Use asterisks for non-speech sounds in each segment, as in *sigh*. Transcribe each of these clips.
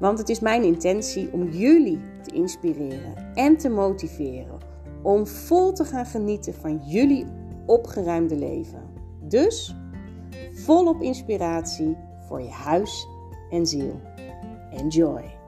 Want het is mijn intentie om jullie te inspireren en te motiveren om vol te gaan genieten van jullie opgeruimde leven. Dus volop inspiratie voor je huis en ziel. Enjoy!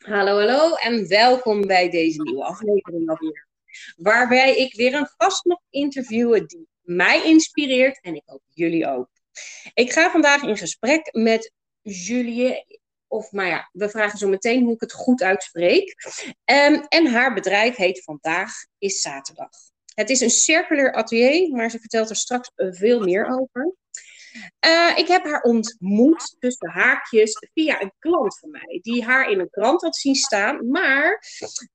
Hallo, hallo en welkom bij deze nieuwe aflevering. Waarbij ik weer een gast mag interviewen die mij inspireert en ik hoop jullie ook. Ik ga vandaag in gesprek met Julie, of maar ja, we vragen zo meteen hoe ik het goed uitspreek. Um, en haar bedrijf heet Vandaag is Zaterdag. Het is een circulair atelier, maar ze vertelt er straks veel meer over. Uh, ik heb haar ontmoet tussen haakjes via een klant van mij, die haar in een krant had zien staan. Maar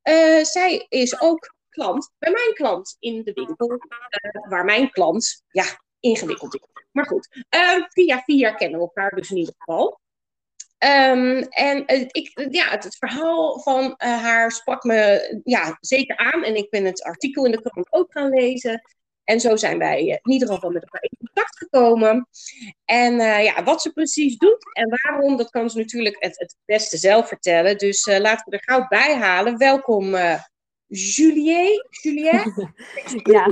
uh, zij is ook klant bij mijn klant in de winkel, uh, waar mijn klant, ja, ingewikkeld is. Maar goed, via via kennen we elkaar dus in ieder geval. Um, en ik, ja, het, het, verhaal van haar sprak me ja, zeker aan. En ik ben het artikel in de krant ook gaan lezen. En zo zijn wij in ieder geval met elkaar in contact gekomen. En uh, ja, wat ze precies doet en waarom, dat kan ze natuurlijk het, het beste zelf vertellen. Dus uh, laten we er gauw bij halen. Welkom, uh, Julie. Julie? *laughs* ja.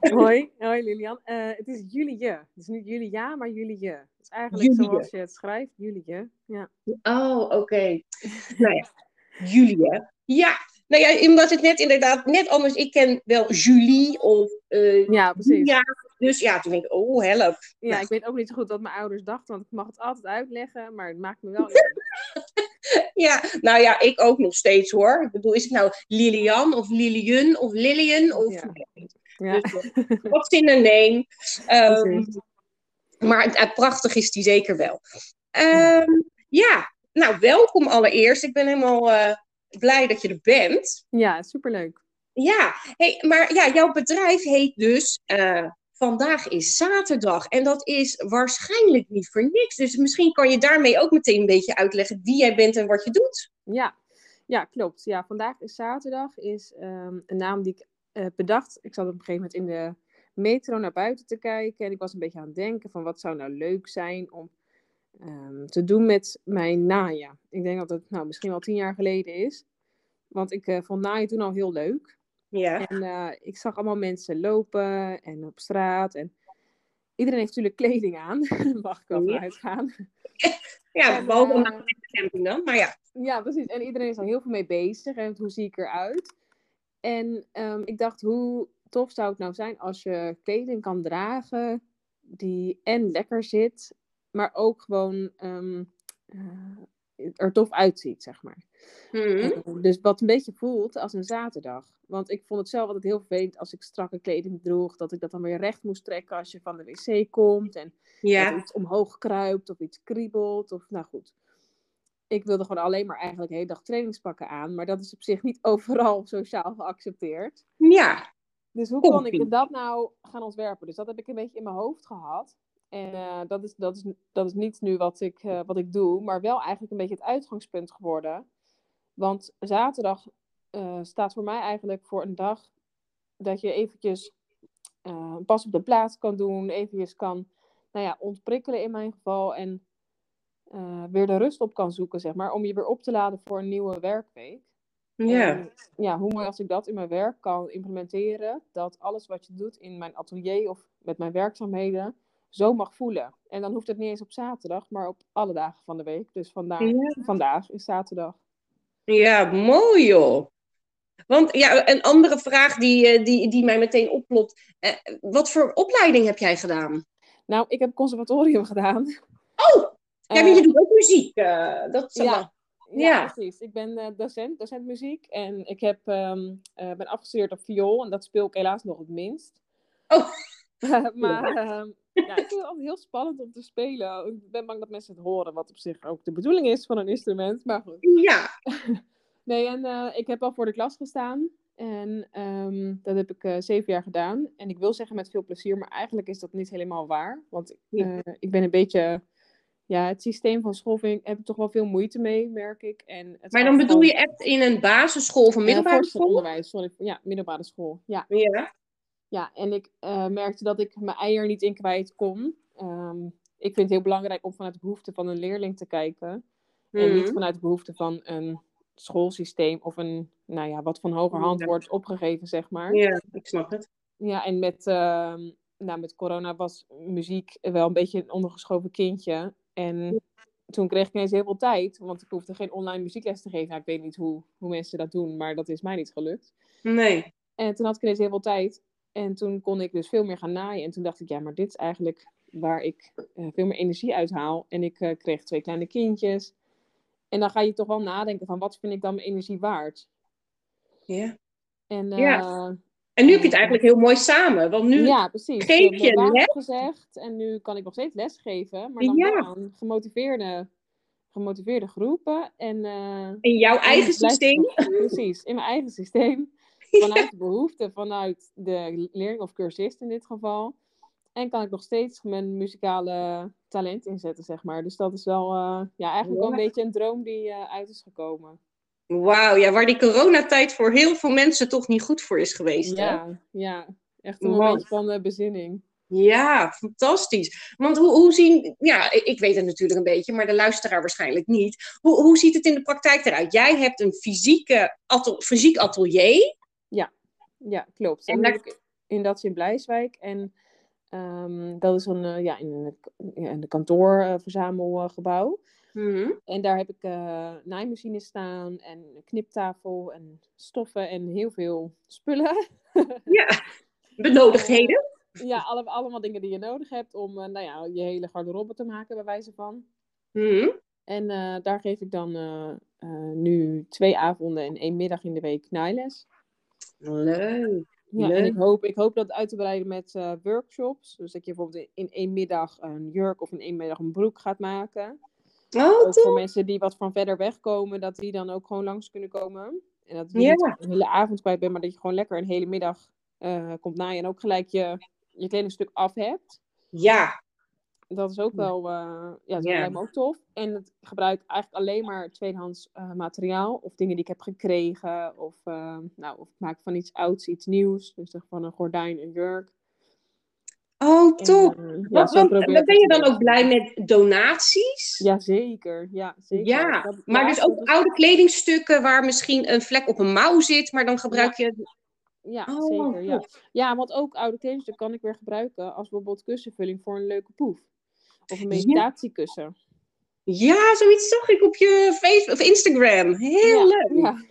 Hoi, hoi Lilian. het is Julie. Het is niet Julia, maar Julie. Het is eigenlijk Julie. zoals je het schrijft, Julie. Ja. Oh, oké. Okay. nou ja, Julie. Ja, nou ja, omdat het net inderdaad net anders. Ik ken wel Julie of. Uh, ja, precies. Ja, dus ja, toen denk ik, oh, help. Ja, nou. ik weet ook niet zo goed wat mijn ouders dachten, want ik mag het altijd uitleggen, maar het maakt me wel. *laughs* ja, nou ja, ik ook nog steeds hoor. Ik bedoel, is het nou Lilian of Lilian of Lillian? Of... Ja. ja. Dus, wat in een name. Um, maar uh, prachtig is die zeker wel. Um, ja, nou, welkom allereerst. Ik ben helemaal. Uh, blij dat je er bent. Ja, superleuk. Ja, hey, maar ja, jouw bedrijf heet dus uh, Vandaag is Zaterdag. En dat is waarschijnlijk niet voor niks. Dus misschien kan je daarmee ook meteen een beetje uitleggen wie jij bent en wat je doet. Ja, ja klopt. Ja, Vandaag is Zaterdag is um, een naam die ik uh, bedacht. Ik zat op een gegeven moment in de metro naar buiten te kijken. En ik was een beetje aan het denken van wat zou nou leuk zijn om um, te doen met mijn naaien. Ik denk dat het nou, misschien wel tien jaar geleden is. Want ik uh, vond naaien toen al heel leuk. Ja. En uh, ik zag allemaal mensen lopen en op straat. En iedereen heeft natuurlijk kleding aan. *laughs* Mag ik wel ja. uitgaan. *laughs* Ja, behalve uh, de camping dan, maar ja. Ja, precies. En iedereen is er heel veel mee bezig. En hoe zie ik eruit? En um, ik dacht, hoe tof zou het nou zijn als je kleding kan dragen die en lekker zit maar ook gewoon um, uh, er tof uitziet, zeg maar. Mm. dus wat een beetje voelt als een zaterdag. Want ik vond het zelf altijd heel vervelend als ik strakke kleding droeg, dat ik dat dan weer recht moest trekken als je van de wc komt en ja. iets omhoog kruipt of iets kriebelt. Of, nou goed. Ik wilde gewoon alleen maar eigenlijk de hele dag trainingspakken aan, maar dat is op zich niet *laughs* overal sociaal geaccepteerd. Ja. Dus hoe kon ik dat nou gaan ontwerpen? Dus dat heb ik een beetje in mijn hoofd gehad. En eh, dat, is, dat, is, dat is niet nu wat ik, eh, wat ik doe, maar wel eigenlijk een beetje het uitgangspunt geworden. Want zaterdag eh, staat voor mij eigenlijk voor een dag dat je eventjes pas op de plaats kan doen, eventjes kan nou ja, ontprikkelen in mijn geval en weer de rust op kan zoeken, zeg maar, om je weer op te laden voor een nieuwe werkweek. Ja. ja, hoe mooi als ik dat in mijn werk kan implementeren, dat alles wat je doet in mijn atelier of met mijn werkzaamheden, zo mag voelen. En dan hoeft het niet eens op zaterdag, maar op alle dagen van de week. Dus vandaag, vandaag is zaterdag. Ja, mooi joh. Want ja, een andere vraag die, eh, die, die mij meteen oplopt. Eh, wat voor opleiding heb jij gedaan? Nou, ik heb conservatorium gedaan. Oh, ja, uh, je doet ook muziek. Uh, dat ja, ja, ja, precies. Ik ben uh, docent, docent muziek. En ik heb, um, ben afgestudeerd op viool. En dat speel ik helaas nog het minst. Oh. *laughs* maar ehm, ja, ik vind het altijd heel spannend om te spelen. Ik ben bang dat mensen het horen, wat op zich ook de bedoeling is van een instrument. Maar goed. Ja. *laughs* nee, en uh, ik heb al voor de klas gestaan. En um, dat heb ik uh, zeven jaar gedaan. En ik wil zeggen met veel plezier, maar eigenlijk is dat niet helemaal waar. Want uh, ik ben een beetje... Ja, het systeem van school vind ik, heb ik toch wel veel moeite mee, merk ik. En het maar dan bedoel je echt in een basisschool of een middelbare school? onderwijs, sorry. Ja, middelbare school. Ja. ja. Ja, en ik uh, merkte dat ik mijn ei er niet in kwijt kon. Um, ik vind het heel belangrijk om vanuit de behoeften van een leerling te kijken. Mm. En niet Mhm. vanuit de behoeften van een schoolsysteem of een, nou ja, wat van hoger hand Ja. wordt opgegeven, zeg maar. Ja, ik snap het. Ja, en met, ehm, nou, met corona was muziek wel een beetje een ondergeschoven kindje. En toen kreeg ik ineens heel veel tijd, want ik hoefde geen online muziekles te geven. Nou, ik weet niet hoe, hoe mensen dat doen, maar dat is mij niet gelukt. Nee. En toen had ik ineens heel veel tijd. En toen kon ik dus veel meer gaan naaien. En toen dacht ik, ja, maar dit is eigenlijk waar ik eh, veel meer energie uit haal. En ik eh, kreeg twee kleine kindjes. En dan ga je toch wel nadenken van, wat vind ik dan mijn energie waard? Ja. En, Ja. eh, En nu heb je het eigenlijk heel mooi samen. Want nu ja, precies. geef je les? opgezegd en nu kan ik nog steeds lesgeven. Maar dan Ja. aan gemotiveerde, gemotiveerde groepen. En, in jouw en eigen systeem. *laughs* Precies, in mijn eigen systeem. Vanuit de behoefte, vanuit de leerling of cursist in dit geval. En kan ik nog steeds mijn muzikale talent inzetten, zeg maar. Dus dat is wel, eh, ja, eigenlijk wel een Ja. beetje een droom die eh, uit is gekomen. Wauw, ja, waar die coronatijd voor heel veel mensen toch niet goed voor is geweest. Hè? Ja, ja, echt een Wow. momentje van eh, bezinning. Ja, fantastisch. Want hoe, hoe zien, ja, ik, ik weet het natuurlijk een beetje, maar de luisteraar waarschijnlijk niet. Hoe, hoe ziet het in de praktijk eruit? Jij hebt een fysieke atel, fysiek atelier. Ja, klopt. En dat in dat is in Blijswijk. En ehm, dat is een, eh, ja, in een, ja, een kantoorverzamelgebouw. Mhm. En daar heb ik eh naaimachines staan en een kniptafel en stoffen en heel veel spullen. *laughs* Ja, benodigdheden. *laughs* ja, alle, allemaal dingen die je nodig hebt om eh, nou ja, je hele garderobe te maken, bij wijze van. Mhm. En eh, daar geef ik dan eh, eh, nu twee avonden en één middag in de week naailes. Leuk. Ja, Leuk. en ik hoop, ik hoop dat uit te breiden met eh, workshops. Dus dat je bijvoorbeeld in, één middag een jurk of in één middag een broek gaat maken. Oh, Ook voor mensen die wat van verder weg komen, dat die dan ook gewoon langs kunnen komen. En dat je Ja. niet een hele avond kwijt bent, maar dat je gewoon lekker een hele middag eh, komt naaien. En ook gelijk je, je kledingstuk af hebt. Ja, Dat is ook wel, eh, ja, dat Ja. lijkt me ook tof. En het gebruik eigenlijk alleen maar tweedehands eh, materiaal. Of dingen die ik heb gekregen. Of, eh, nou, of ik maak van iets ouds iets nieuws. Dus zeg van een gordijn, een jurk. oh, En, top. eh, ja, Want, want, ik ben je dan doen. ook blij met donaties? Ja, zeker. Ja, zeker. Ja, Dat- maar ja, dus ook is- oude kledingstukken waar misschien een vlek op een mouw zit, maar dan gebruik je. Ja, Oh, zeker. Ja. ja, want ook oude kledingstukken kan ik weer gebruiken als bijvoorbeeld kussenvulling voor een leuke poef. Of een meditatiekussen. Ja, zoiets zag ik op je Facebook of Instagram. Heel ja, leuk. Ja.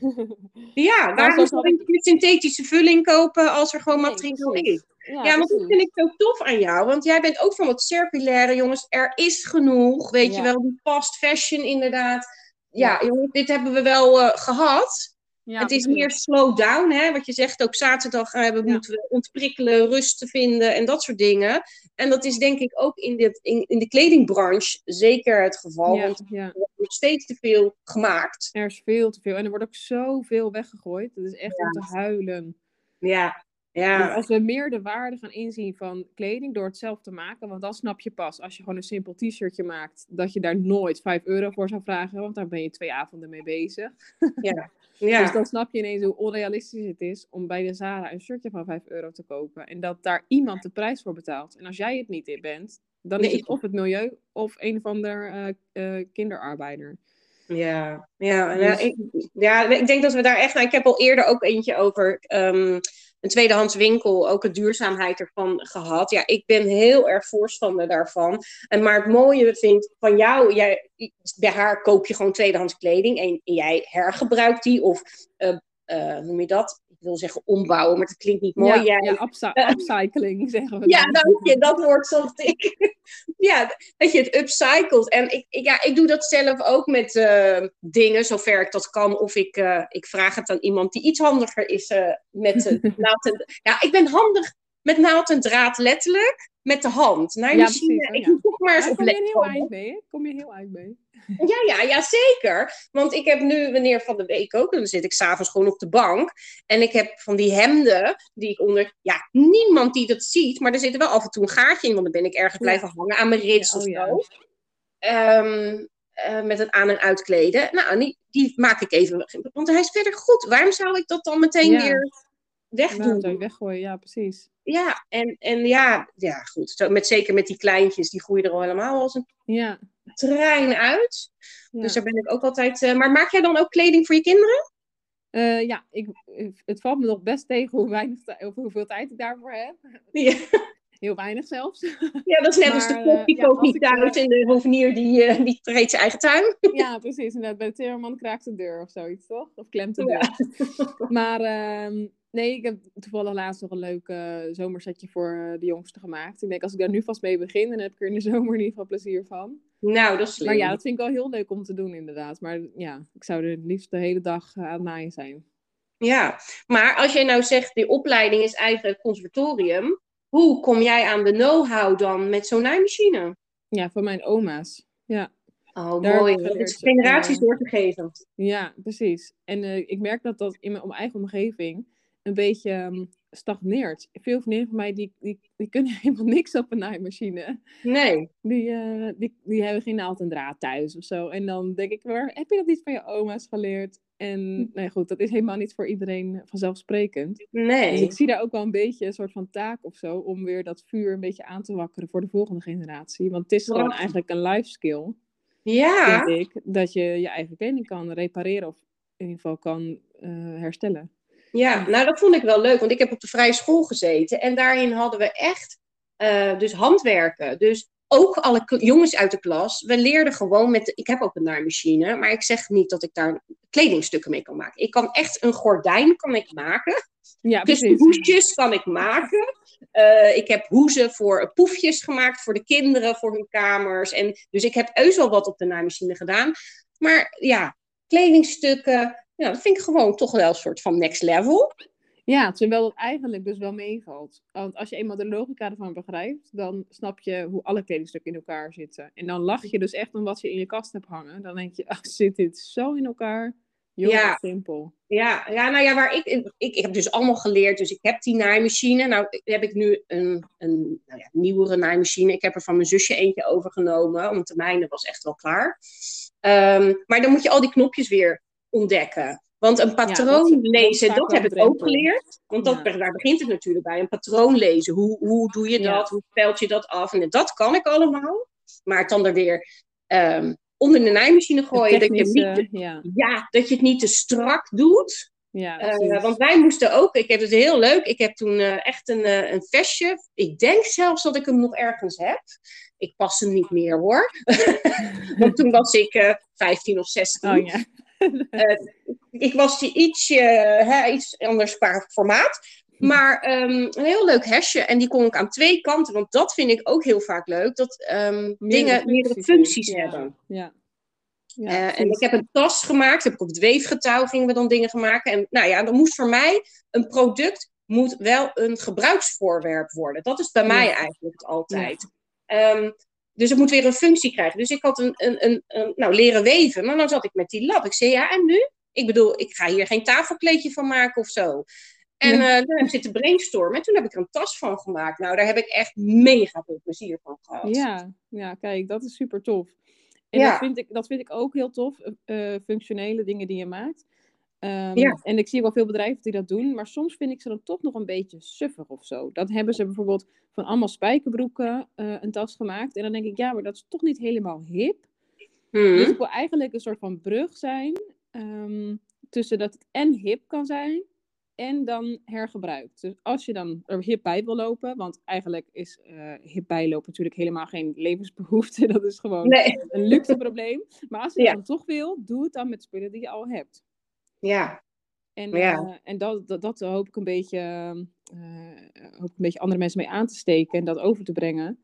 Ja, *laughs* waarom zo zou je een synthetische vulling kopen als er gewoon Nee, materiaal is? Ja, Ja, want dat vind ik zo tof aan jou. Want jij bent ook van het circulaire, jongens. Er is genoeg, weet je wel. Die fast fashion inderdaad. Ja, jongens, dit hebben we wel eh, gehad. Het is meer slow down, hè. Wat je zegt, ook zaterdag eh, we Ja. moeten we ontprikkelen, rust te vinden en dat soort dingen. En dat is denk ik ook in, dit, in, in de kledingbranche zeker het geval. Ja, Want ja, er wordt nog steeds te veel gemaakt. er is veel te veel. En er wordt ook zoveel weggegooid. Het is echt om te huilen. Ja, Ja. Dus als we meer de waarde gaan inzien van kleding door het zelf te maken, want dan snap je pas als je gewoon een simpel t-shirtje maakt, dat je daar nooit 5 euro voor zou vragen, want daar ben je twee avonden mee bezig. Ja. *laughs* ja. Dus dan snap je ineens hoe onrealistisch het is om bij de Zara een shirtje van 5 euro te kopen en dat daar iemand de prijs voor betaalt. En als jij het niet in bent, dan is het of het milieu of een of ander eh, eh, kinderarbeider. Ja, ja, Dus- ja, ik, ja, ik denk dat we daar echt. Nou, ik heb al eerder ook eentje over ehm, een tweedehands winkel, ook de duurzaamheid ervan gehad. Ja, ik ben heel erg voorstander daarvan. En maar het mooie vind van jou, jij, bij haar koop je gewoon tweedehands kleding en, en jij hergebruikt die of eh, eh, hoe noem je dat? Ik wil zeggen ombouwen, maar dat klinkt niet mooi. ja, upcy- *laughs* upcycling zeggen we. ja, dan. dank je. Dat woord zocht ik. *laughs* ja, dat je het upcycelt. En ik, ik, ja, ik doe dat zelf ook met eh, dingen, zover ik dat kan. Of ik, eh, ik vraag het aan iemand die iets handiger is eh, met eh, *laughs* naald en... Ja, ik ben handig met naald en draad, letterlijk. Met de hand. Naar Ja, precies, oh Ik ja. moet toch maar eens op kom je heel eind mee. Kom je heel eind mee. Ja, ja, ja, zeker. Want ik heb nu, wanneer van de week ook, dan zit ik s'avonds gewoon op de bank. En ik heb van die hemden, die ik onder, ja, niemand die dat ziet, maar er zit wel af en toe een gaatje in, want dan ben ik ergens Ja. blijven hangen aan mijn rits Ja, of oh ja. zo. Ehm, eh, met het aan- en uitkleden. Nou, die, die maak ik even, want hij is verder goed. Waarom zou ik dat dan meteen Ja. weer wegdoen? je weggooien? Ja, precies. Ja, en, en ja, ja, goed. Zo, met, zeker met die kleintjes, die groeien er al helemaal als een Ja. trein uit. ja. Dus daar ben ik ook altijd. eh, maar maak jij dan ook kleding voor je kinderen? Eh, ja, ik, het valt me nog best tegen hoe weinig of hoeveel tijd ik daarvoor heb. Ja, *laughs* Heel weinig zelfs. ja dat is net als de eh, die kookt als niet thuis eh, en de hovenier die, eh, die treedt zijn eigen tuin. *laughs* ja, precies. Inderdaad, bij de timmerman kraakt de deur of zoiets, toch? Of klemt de deur. *laughs* Maar ehm, nee, ik heb toevallig laatst nog een leuk eh, zomersetje voor eh, de jongste gemaakt. Ik denk, als ik daar nu vast mee begin, dan heb ik er in de *laughs* zomer in ieder geval plezier van. Nou, dat is slim. Maar ja, dat vind ik wel heel leuk om te doen, inderdaad. Maar ja, ik zou er het liefst de hele dag eh, aan het naaien zijn. Ja, maar als jij nou zegt, die opleiding is eigenlijk het conservatorium. Hoe kom jij aan de know-how dan met zo'n naaimachine? Ja, van mijn oma's. Ja. Oh, Daar mooi. Dat is generaties eh, door te geven. Ja, precies. En ik merk dat dat in mijn, eigen omgeving een beetje ehm, stagneert. Veel vriendinnen van mij, die, die, die kunnen *laughs* helemaal niks op een naaimachine. Nee. Die, eh, die, die hebben geen naald en draad thuis of zo. En dan denk ik, maar heb je dat niet van je oma's geleerd? En nou ja, goed, dat is helemaal niet voor iedereen vanzelfsprekend. Dus Nee. ik zie daar ook wel een beetje een soort van taak of zo, om weer dat vuur een beetje aan te wakkeren voor de volgende generatie. Want het is gewoon eigenlijk een life skill Ja. vind ik, dat je je eigen kleding kan repareren of in ieder geval kan eh, herstellen. Ja, nou dat vond ik wel leuk, want ik heb op de vrije school gezeten en daarin hadden we echt eh, dus handwerken. Dus ook alle jongens uit de klas, we leerden gewoon met, ik heb ook een naaimachine, maar ik zeg niet dat ik daar kledingstukken mee kan maken. Ik kan echt een gordijn kan ik maken, Ja, dus precies. hoesjes kan ik maken. Eh, ik heb hoezen voor poefjes gemaakt voor de kinderen, voor hun kamers. En, dus ik heb heus wel wat op de naaimachine gedaan. Maar ja, kledingstukken, ja, dat vind ik gewoon toch wel een soort van next level. Ja, terwijl dat eigenlijk dus wel meevalt. Want als je eenmaal de logica ervan begrijpt, dan snap je hoe alle kledingstukken in elkaar zitten. En dan lach je dus echt om wat je in je kast hebt hangen. Dan denk je, *laughs* ach, zit dit zo in elkaar? Heel Ja. simpel. Ja, ja, nou ja, waar ik, ik, ik heb dus allemaal geleerd. Dus ik heb die naaimachine. Nou heb ik nu een, een nou ja, nieuwere naaimachine. Ik heb er van mijn zusje eentje overgenomen, want de mijne was echt wel klaar. Ehm, maar dan moet je al die knopjes weer ontdekken. Want een patroon dat lezen, dat heb ik ook geleerd. Want dat, Ja. daar begint het natuurlijk bij. Een patroon lezen. Hoe, hoe doe je Ja. dat? Hoe speld je dat af? En dat kan ik allemaal. Maar het dan er weer ehm, onder de naaimachine gooien. Dat je, niet te, ja, dat je het niet te strak doet. ja, Eh, want wij moesten ook, ik heb het heel leuk, ik heb toen eh, echt een, eh, een vestje. Ik denk zelfs dat ik hem nog ergens heb. Ik pas hem niet meer hoor. *laughs* want toen was ik eh 15 of 16. Oh ja. Ik was die ietsje, hè, iets anders qua formaat. Maar ehm, een heel leuk hesje. En die kon ik aan twee kanten. Want dat vind ik ook heel vaak leuk. Dat ehm, dingen meerdere functies ja. hebben. Ja. Ja, Eh, en ik heb een tas gemaakt. Heb ik op het weefgetouw gingen we dan dingen maken. En nou ja, dan moest voor mij een product moet wel een gebruiksvoorwerp worden. Dat is bij Ja. mij eigenlijk altijd. Ehm, dus het moet weer een functie krijgen. Dus ik had een, een, een, een- nou, leren weven. Maar dan zat ik met die lab. Ik zei, ja, en nu? Ik bedoel, ik ga hier geen tafelkleedje van maken of zo. En uh, daar heb ik zitten brainstormen. En toen heb ik er een tas van gemaakt. Nou, daar heb ik echt mega veel plezier van gehad. Ja, ja kijk, dat is super tof. En dat, vind ik, dat vind ik ook heel tof, uh, functionele dingen die je maakt. Um, ja. En ik zie wel veel bedrijven die dat doen, maar soms vind ik ze dan toch nog een beetje suffig of zo. Dan hebben ze bijvoorbeeld van allemaal spijkerbroeken uh, een tas gemaakt. En dan denk ik, ja, maar dat is toch niet helemaal hip. Hmm. Dus ik wil eigenlijk een soort van brug zijn um, tussen dat het en hip kan zijn en dan hergebruikt. Dus als je dan er hip bij wil lopen, want eigenlijk is uh, hip bijlopen natuurlijk helemaal geen levensbehoefte. *laughs* Dat is gewoon een luxe probleem. Maar als je ja. dan toch wil, doe het dan met spullen die je al hebt. Ja. En, ja. Uh, en dat, dat, dat, hoop ik een beetje, uh, hoop ik een beetje andere mensen mee aan te steken en dat over te brengen.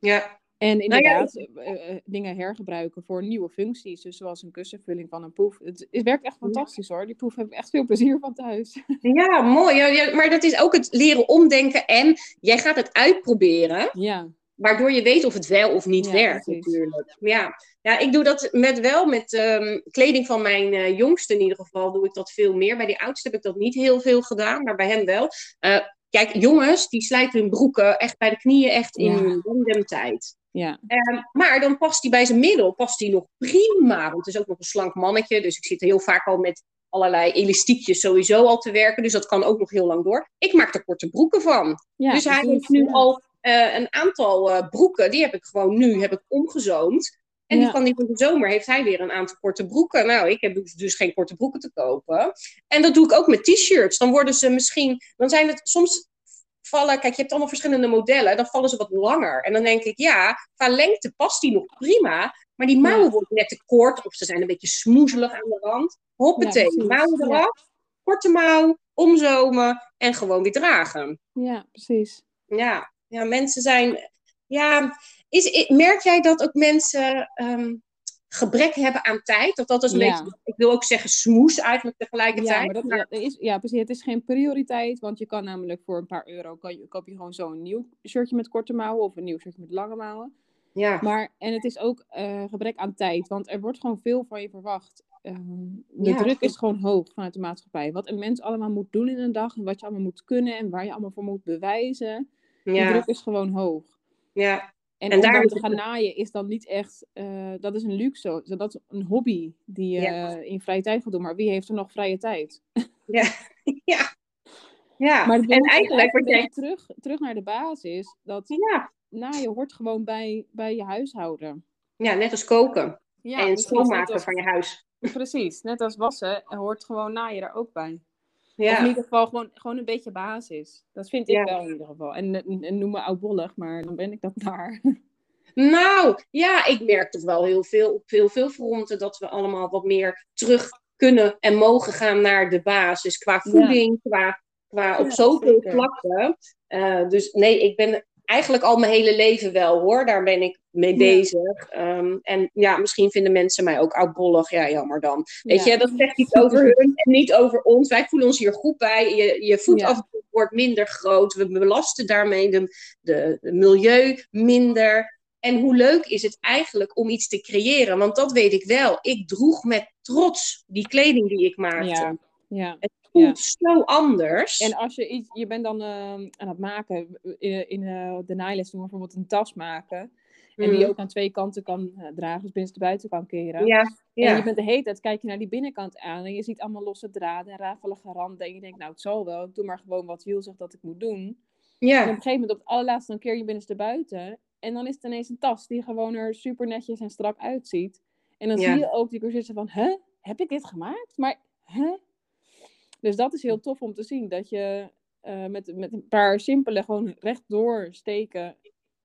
Ja. En nou inderdaad, nou dingen hergebruiken voor nieuwe functies. Dus zoals een kussenvulling van een poef. Het, het werkt echt fantastisch hoor. Die poef heb ik echt veel plezier van thuis. *laughs* Ja, mooi. Ja, ja, maar dat is ook het leren omdenken. En jij gaat het uitproberen. Ja. Waardoor je weet of het wel of niet werkt natuurlijk. Ja. ja, ik doe dat met wel met um, kleding van mijn uh, jongste in ieder geval. Doe ik dat veel meer. Bij die oudste heb ik dat niet heel veel gedaan. Maar bij hem wel. Uh, kijk, jongens die slijten hun broeken echt bij de knieën echt in hun. Ja. Um, maar dan past hij bij zijn middel, past hij nog prima. Want het is ook nog een slank mannetje, dus ik zit heel vaak al met allerlei elastiekjes sowieso al te werken. Dus dat kan ook nog heel lang door. Ik maak er korte broeken van. Ja, dus hij heeft nu al uh, een aantal uh, broeken, die heb ik gewoon nu heb ik omgezoomd. En die van die van de zomer heeft hij weer een aantal korte broeken. Nou, ik heb dus, dus geen korte broeken te kopen. En dat doe ik ook met t-shirts. Dan worden ze misschien, dan zijn het soms vallen, kijk, je hebt allemaal verschillende modellen, dan vallen ze wat langer. En dan denk ik, ja, qua lengte past die nog prima, maar die mouwen worden net te kort, of ze zijn een beetje smoezelig aan de rand. Hoppatee, ja, mouwen eraf, korte mouw, omzomen en gewoon weer dragen. Ja, precies. Ja, ja mensen zijn, ja, is, merk jij dat ook mensen um, gebrek hebben aan tijd. Dat dat is een beetje, ik wil ook zeggen smoes eigenlijk tegelijkertijd. Ja, maar dat, is, ja, precies. Het is geen prioriteit, want je kan namelijk voor een paar euro kan je, koop je gewoon zo'n nieuw shirtje met korte mouwen of een nieuw shirtje met lange mouwen. Ja. Maar, en het is ook uh, gebrek aan tijd, want er wordt gewoon veel van je verwacht. Um, de druk is gewoon hoog vanuit de maatschappij. Wat een mens allemaal moet doen in een dag, en wat je allemaal moet kunnen en waar je allemaal voor moet bewijzen. Ja. De druk is gewoon hoog. Ja, en, en om daar te gaan naaien is dan niet echt, uh, dat is een luxe, dat is een hobby die je ja. in vrije tijd gaat doen. Maar wie heeft er nog vrije tijd? Ja, *laughs* ja. ja. Maar en eigenlijk jij... terug, terug naar de basis, dat ja. naaien hoort gewoon bij, bij je huishouden. Ja, net als koken. Ja, en schoonmaken van je huis. Precies, net als wassen hoort gewoon naaien er ook bij. Ja. Of in ieder geval gewoon, gewoon een beetje basis. Dat vind ik wel in ieder geval. En, en noem me oudbollig, maar dan ben ik dat daar. *laughs* Nou, ja, ik merk toch wel heel veel op heel veel fronten dat we allemaal wat meer terug kunnen en mogen gaan naar de basis. Qua voeding, qua, qua op zoveel vlakken. Uh, dus nee, ik ben eigenlijk al mijn hele leven wel hoor. Daar ben ik mee bezig. Um, en ja, misschien vinden mensen mij ook oudbollig. Ja, jammer dan. Weet je, dat zegt iets over hun en niet over ons. Wij voelen ons hier goed bij. Je, je voetafdruk ja. wordt minder groot. We belasten daarmee de, de, de milieu minder. En hoe leuk is het eigenlijk om iets te creëren? Want dat weet ik wel. Ik droeg met trots die kleding die ik maakte. Ja. Ja voelt zo anders. En als je iets, je bent dan uh, aan het maken, in, in uh, de naailes doen bijvoorbeeld een tas maken. En die je mm. ook aan twee kanten kan uh, dragen, dus binnen de buiten kan keren. Ja, ja. En je bent de hele tijd, kijk je naar die binnenkant aan en je ziet allemaal losse draden en rafelige randen. En je denkt, nou het zal wel, ik doe maar gewoon wat Wiel zegt dat ik moet doen. Ja. En op een gegeven moment, op het allerlaatste, dan keer je binnenste buiten. En dan is het ineens een tas die gewoon er super netjes en strak uitziet. En dan zie je ook die cursisten van, hè, heb ik dit gemaakt? Maar, hè, dus dat is heel tof om te zien. Dat je uh, met, met een paar simpele, gewoon rechtdoor steken,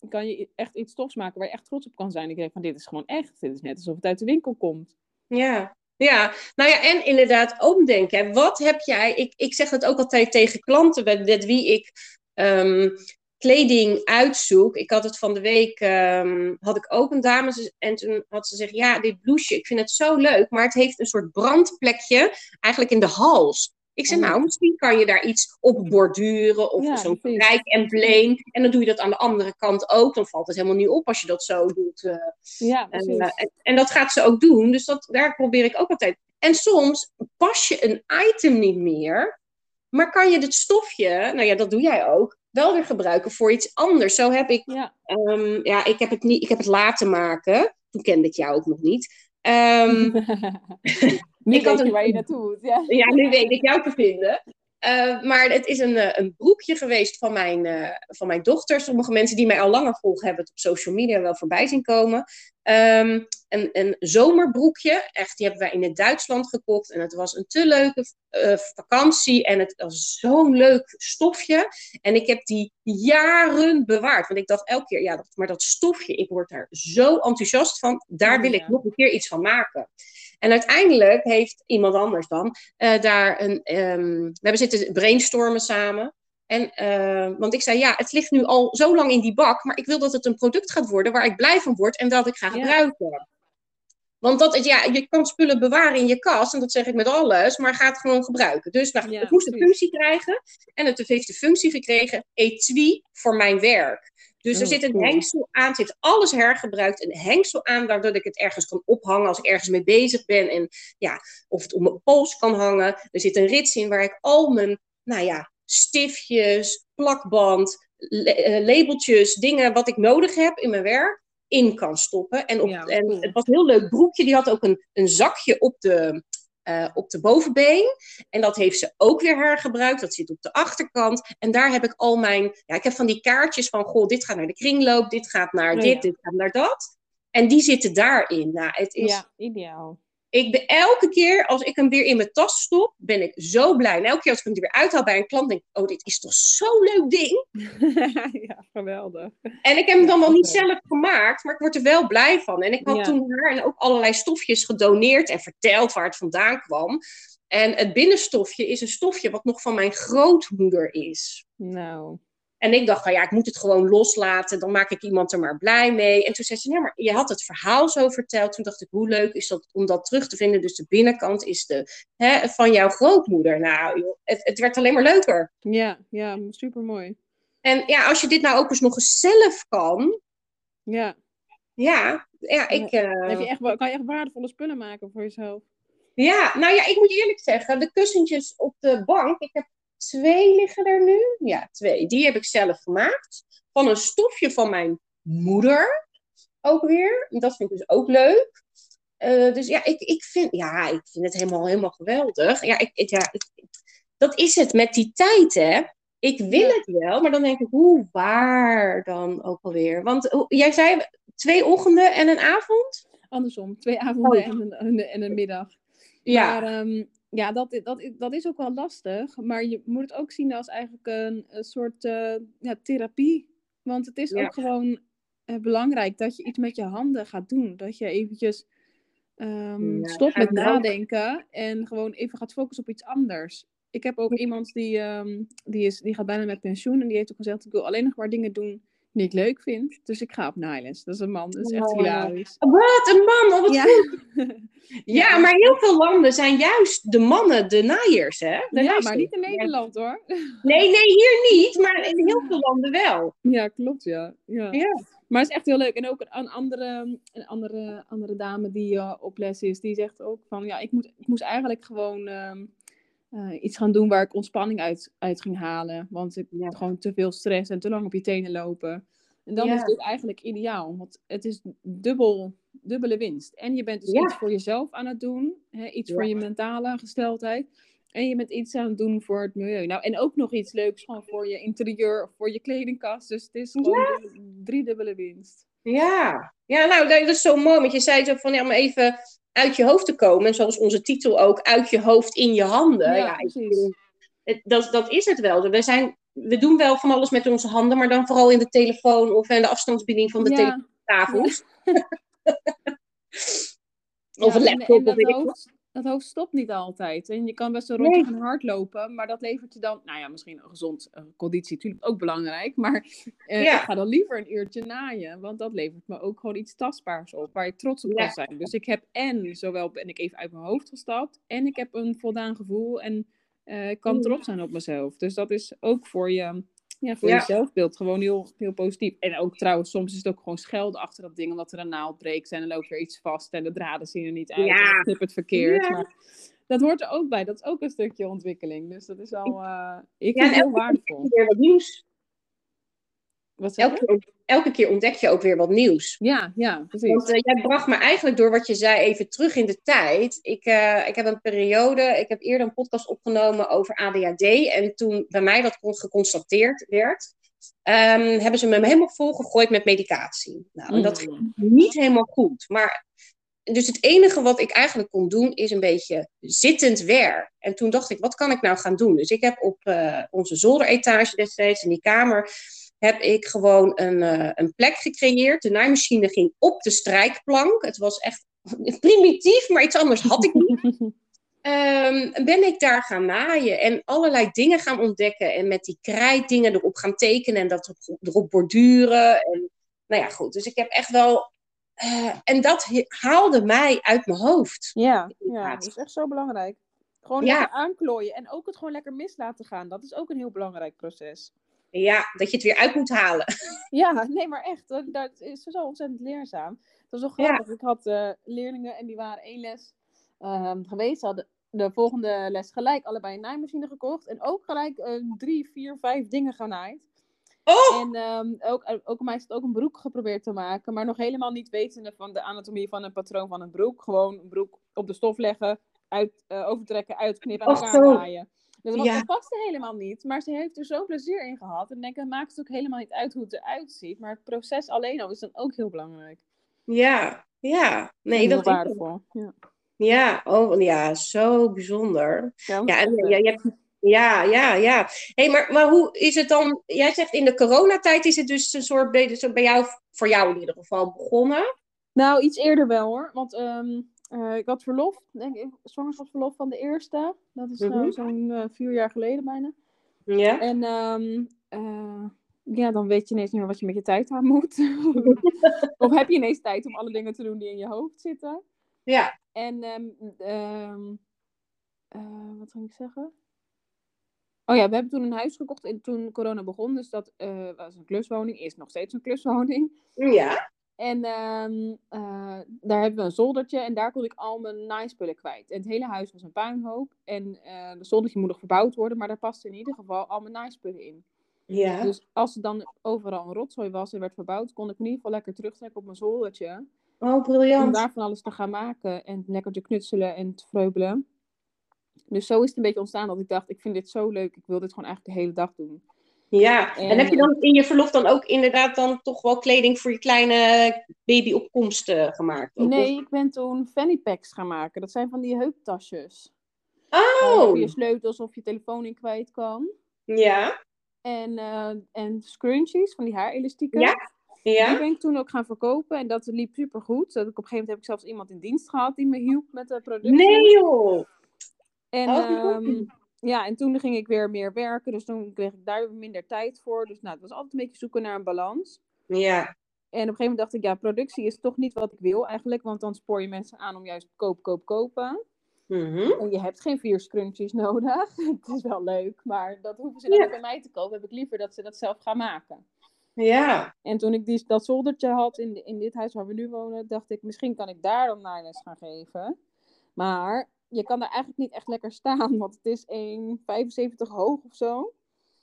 kan je echt iets tofs maken waar je echt trots op kan zijn. Ik denk van, dit is gewoon echt. Dit is net alsof het uit de winkel komt. Ja, ja, nou ja, en inderdaad omdenken. Wat heb jij, ik, ik zeg het ook altijd tegen klanten met wie ik um, kleding uitzoek. Ik had het van de week, um, had ik ook een dame en toen had ze gezegd, ja, dit blouseje, ik vind het zo leuk, maar het heeft een soort brandplekje eigenlijk in de hals. Ik zei, nou, misschien kan je daar iets op borduren of ja, zo'n embleem. En dan doe je dat aan de andere kant ook. Dan valt het helemaal niet op als je dat zo doet. Uh, ja, precies. En, en, en, dat gaat ze ook doen. Dus dat, daar probeer ik ook altijd. En soms pas je een item niet meer. Maar kan je dit stofje, nou ja, dat doe jij ook, wel weer gebruiken voor iets anders? Zo heb ik, Ja. ehm, ja, ik heb, het niet, ik heb het laten maken. Toen kende ik jou ook nog niet. Ehm, *laughs* nu Ik weet je een- waar je naartoe moet. Ja. ja, nu weet ik jou te vinden. Eh, maar het is een, eh, een broekje geweest van mijn, eh, van mijn dochter. Sommige mensen die mij al langer volgen hebben het op social media wel voorbij zien komen. Ehm, een, een zomerbroekje. Echt, die hebben wij in het Duitsland gekocht. En het was een te leuke vakantie. En het was zo'n leuk stofje. En ik heb die jaren bewaard. Want ik dacht elke keer, ja, dat- maar dat stofje, ik word daar zo enthousiast van. Daar Oh, wil ik nog een keer iets van maken. En uiteindelijk heeft iemand anders dan eh, daar een. ehm, we hebben zitten brainstormen samen. En, eh, want ik zei, ja, het ligt nu al zo lang in die bak, maar ik wil dat het een product gaat worden waar ik blij van word en dat ik ga Ja. gebruiken. Want dat, ja, je kan spullen bewaren in je kast, en dat zeg ik met alles, maar ga het gewoon gebruiken. Dus nou, Ja, het moest een functie krijgen en het heeft de functie gekregen, etui voor mijn werk. Dus er Oh, zit een cool. hengsel aan, zit alles hergebruikt, een hengsel aan, waardoor ik het ergens kan ophangen als ik ergens mee bezig ben. En ja, of het om mijn pols kan hangen. Er zit een rits in waar ik al mijn, nou ja, stiftjes, plakband, la- eh, labeltjes, dingen wat ik nodig heb in mijn werk, in kan stoppen. En, op, Ja, en het was een heel leuk broekje. Die had ook een, een zakje op de, eh, op de bovenbeen. En dat heeft ze ook weer hergebruikt. Dat zit op de achterkant. En daar heb ik al mijn... Ja, ik heb van die kaartjes van... Goh, dit gaat naar de kringloop. Dit gaat naar Oh, dit. ja. Dit gaat naar dat. En die zitten daarin. Nou, het is... ja, ideaal. Ik ben elke keer als ik hem weer in mijn tas stop, ben ik zo blij. En elke keer als ik hem er weer uithaal bij een klant, denk ik, oh, dit is toch zo'n leuk ding. *laughs* ja, geweldig. En ik heb hem dan wel niet zelf gemaakt, maar ik word er wel blij van. En ik had Ja. toen haar en ook allerlei stofjes gedoneerd en verteld waar het vandaan kwam. En het binnenstofje is een stofje wat nog van mijn grootmoeder is. Nou, En ik dacht, nou ja, ik moet het gewoon loslaten. Dan maak ik iemand er maar blij mee. En toen zei ze, ja, maar je had het verhaal zo verteld. Toen dacht ik, hoe leuk is dat om dat terug te vinden? Dus de binnenkant is de, hè, van jouw grootmoeder. Nou, joh, het, het werd alleen maar leuker. ja, ja, super mooi. En ja, als je dit nou ook eens nog eens zelf kan. Ja, Ja, ja ik... eh, heb je echt, wa- kan je echt waardevolle spullen maken voor jezelf? Ja, nou ja, ik moet eerlijk zeggen, de kussentjes op de bank, ik heb twee liggen er nu. Ja, twee. Die heb ik zelf gemaakt. Van een stofje van mijn moeder. Ook weer. Dat vind ik dus ook leuk. Eh, dus ja ik, ik, vind, ja, ik vind het helemaal, helemaal geweldig. Ja, ik, ik- ja, ik- dat is het met die tijd, hè. Ik wil Ja. het wel, maar dan denk ik, hoe waar dan ook alweer? Want jij zei twee ochtenden en een avond? Andersom, twee avonden Oh. en, een, en een- en een middag. Ja. Maar ehm, ja, dat, dat, dat is ook wel lastig. Maar je moet het ook zien als eigenlijk een, een soort eh, ja, therapie. Want het is Ja. ook gewoon eh, belangrijk dat je iets met je handen gaat doen. Dat je eventjes ehm, Ja, stopt met ook. nadenken en gewoon even gaat focussen op iets anders. Ik heb ook iemand die, ehm, die, is, die gaat bijna met pensioen en die heeft ook gezegd: Ik wil alleen nog maar dingen doen die ik leuk vind. Dus ik ga op Nylands. Dat is een man, dat is echt Oh. hilarisch. Wat een man, oh, wat Ja. goed. *laughs* Ja, maar heel veel landen zijn juist de mannen de naaiers, hè? De ja, maar niet in Nederland hoor. *laughs* Nee, nee, hier niet, maar in heel veel landen wel. Ja, klopt, ja. ja. Ja. Maar het is echt heel leuk. En ook een andere, een andere, andere dame die eh, op les is, die zegt ook van, ja, ik, moet, ik moest eigenlijk gewoon ehm, eh, iets gaan doen waar ik ontspanning uit, uit ging halen. Want ik Ja. had gewoon te veel stress en te lang op je tenen lopen. En dan Ja. is dit eigenlijk ideaal, want het is dubbel, dubbele winst. En je bent dus Ja. iets voor jezelf aan het doen, hè, iets voor je mentale gesteldheid. En je bent iets aan het doen voor het milieu. Nou, en ook nog iets leuks gewoon voor je interieur of voor je kledingkast. Dus het is gewoon de driedubbele winst. Ja. ja, nou, dat is zo mooi. Want je zei zo van, ja, om even uit je hoofd te komen. En zoals onze titel ook, uit je hoofd in je handen. Ja, precies. dat, dat is het wel. We, zijn, we doen wel van alles met onze handen, maar dan vooral in de telefoon of in de afstandsbediening van de ja, *laughs* Of een en- laptop, en of dat weet ik hoofd, dat hoofd stopt niet altijd. En je kan best een rondje Nee. gaan hardlopen, maar dat levert je dan... Nou ja, misschien een gezond eh, conditie, natuurlijk ook belangrijk. Maar eh, Ja. ik ga dan liever een uurtje naaien. Want dat levert me ook gewoon iets tastbaars op, waar je trots op Ja. kan zijn. Dus ik heb en, zowel ben ik even uit mijn hoofd gestapt, en ik heb een voldaan gevoel en eh, ik kan Mm. trots zijn op mezelf. Dus dat is ook voor je... Ja, voor Ja. je zelfbeeld gewoon heel, heel positief. En ook trouwens, soms is het ook gewoon schelden achter dat ding, omdat er een naald breekt en er loopt weer iets vast en de draden zien er niet uit. Ja. en het verkeerd. Ja. Maar dat hoort er ook bij. Dat is ook een stukje ontwikkeling. Dus dat is al, uh, ik vind heel waardevol. Weer wat nieuws. Wat? Elke, keer- elke keer ontdek je ook weer wat nieuws. Ja, ja, precies. Want eh, jij bracht me eigenlijk door wat je zei even terug in de tijd. Ik, eh, ik heb een periode, ik heb eerder een podcast opgenomen over ADHD. En toen bij mij dat kon- geconstateerd werd, ehm, hebben ze me helemaal volgegooid met medicatie. Nou, en dat ging Mm. niet helemaal goed. Maar dus het enige wat ik eigenlijk kon doen, is een beetje zittend werk. En toen dacht ik, wat kan ik nou gaan doen? Dus ik heb op eh, onze zolderetage destijds, in die kamer, heb ik gewoon een, eh, een plek gecreëerd. De naaimachine ging op de strijkplank. Het was echt *laughs* primitief, maar iets anders had ik niet. *laughs* Ehm, ben ik daar gaan naaien en allerlei dingen gaan ontdekken. En met die krijtdingen erop gaan tekenen en dat erop, erop borduren. En, nou ja, goed. Dus ik heb echt wel... eh, en dat haalde mij uit mijn hoofd. Ja, ja, dat is echt zo belangrijk. Gewoon Ja. lekker aanklooien en ook het gewoon lekker mis laten gaan. Dat is ook een heel belangrijk proces. Ja, dat je het weer uit moet halen. *laughs* Ja, nee, maar echt, dat, dat is zo ontzettend leerzaam. Dat was wel Ja. grappig. Ik had eh, leerlingen en die waren één les ehm, geweest. Ze hadden de volgende les gelijk allebei een naaimachine gekocht. En ook gelijk eh, drie, vier, vijf dingen genaaid. Oh! En ehm, ook, ook mij is het ook een broek geprobeerd te maken. Maar nog helemaal niet wetende van de anatomie van een patroon van een broek. Gewoon een broek op de stof leggen, uit, eh, overtrekken, uitknippen en Och, elkaar zo. naaien. Dus dat, Ja. paste helemaal niet. Maar ze heeft er zo'n plezier in gehad. En denk, het maakt het ook helemaal niet uit hoe het eruit ziet. Maar het proces alleen al is dan ook heel belangrijk. Ja, ja. Nee, heel dat waardevol. Ja, Ja, oh, ja, zo bijzonder. ja, Ja, en, ja, je hebt- ja, ja, ja. hey, maar, maar hoe is het dan? Jij zegt in de coronatijd is het dus een soort bij, zo bij jou, voor jou in ieder geval, begonnen. Nou, iets eerder wel hoor. Want ehm, eh, ik had verlof, denk ik, zwangerschapsverlof van de eerste. Dat is nou Mhm. zo'n eh, vier jaar geleden bijna. Ja. En ehm, eh, ja, dan weet je ineens niet meer wat je met je tijd aan moet. *laughs* of heb je ineens tijd om alle dingen te doen die in je hoofd zitten. Ja. En eh, wat ging ik zeggen? Oh ja, we hebben toen een huis gekocht en toen corona begon. Dus dat eh, was een kluswoning, is nog steeds een kluswoning. Ja. En ehm, eh, daar hebben we een zoldertje en daar kon ik al mijn naaispullen kwijt. En het hele huis was een puinhoop. En eh de zoldertje moet nog verbouwd worden, maar daar paste in ieder geval al mijn naaispullen in. Ja. Dus als er dan overal een rotzooi was en werd verbouwd, kon ik in ieder geval lekker terugtrekken op mijn zoldertje. Oh, Om briljant. daar van alles te gaan maken en lekker te knutselen en te vreubelen. Dus zo is het een beetje ontstaan dat ik dacht, ik vind dit zo leuk, ik wil dit gewoon eigenlijk de hele dag doen. Ja. En, En- heb je dan in je verlof dan ook inderdaad dan toch wel kleding voor je kleine babyopkomst eh, gemaakt? Ook Nee, ik ben toen fanny packs gaan maken. Dat zijn van die heuptasjes. Waar Oh! je sleutels of je telefoon in kwijt kan. Ja. En, eh, en scrunchies, van die haarelastieken. Ja, Die Ja. ben ik toen ook gaan verkopen. En dat liep super goed. Dat ik op een gegeven moment heb ik zelfs iemand in dienst gehad die me hielp met de producten. Nee joh! En, Oh, ehm, ja, en toen ging ik weer meer werken. Dus toen kreeg ik daar minder tijd voor. Dus nou, het was altijd een beetje zoeken naar een balans. Ja. En op een gegeven moment dacht ik, ja, productie is toch niet wat ik wil eigenlijk. Want dan spoor je mensen aan om juist koop, koop, kopen. Mhm. En je hebt geen vier scrunchies nodig. *laughs* het is wel leuk, maar dat hoeven ze dan Ja. niet bij mij te kopen. Heb ik liever dat ze dat zelf gaan maken. Ja. En toen ik die, dat zoldertje had in, in dit huis waar we nu wonen, dacht ik, misschien kan ik daar dan naailes gaan geven. Maar je kan daar eigenlijk niet echt lekker staan, want het is 1,75 hoog of zo.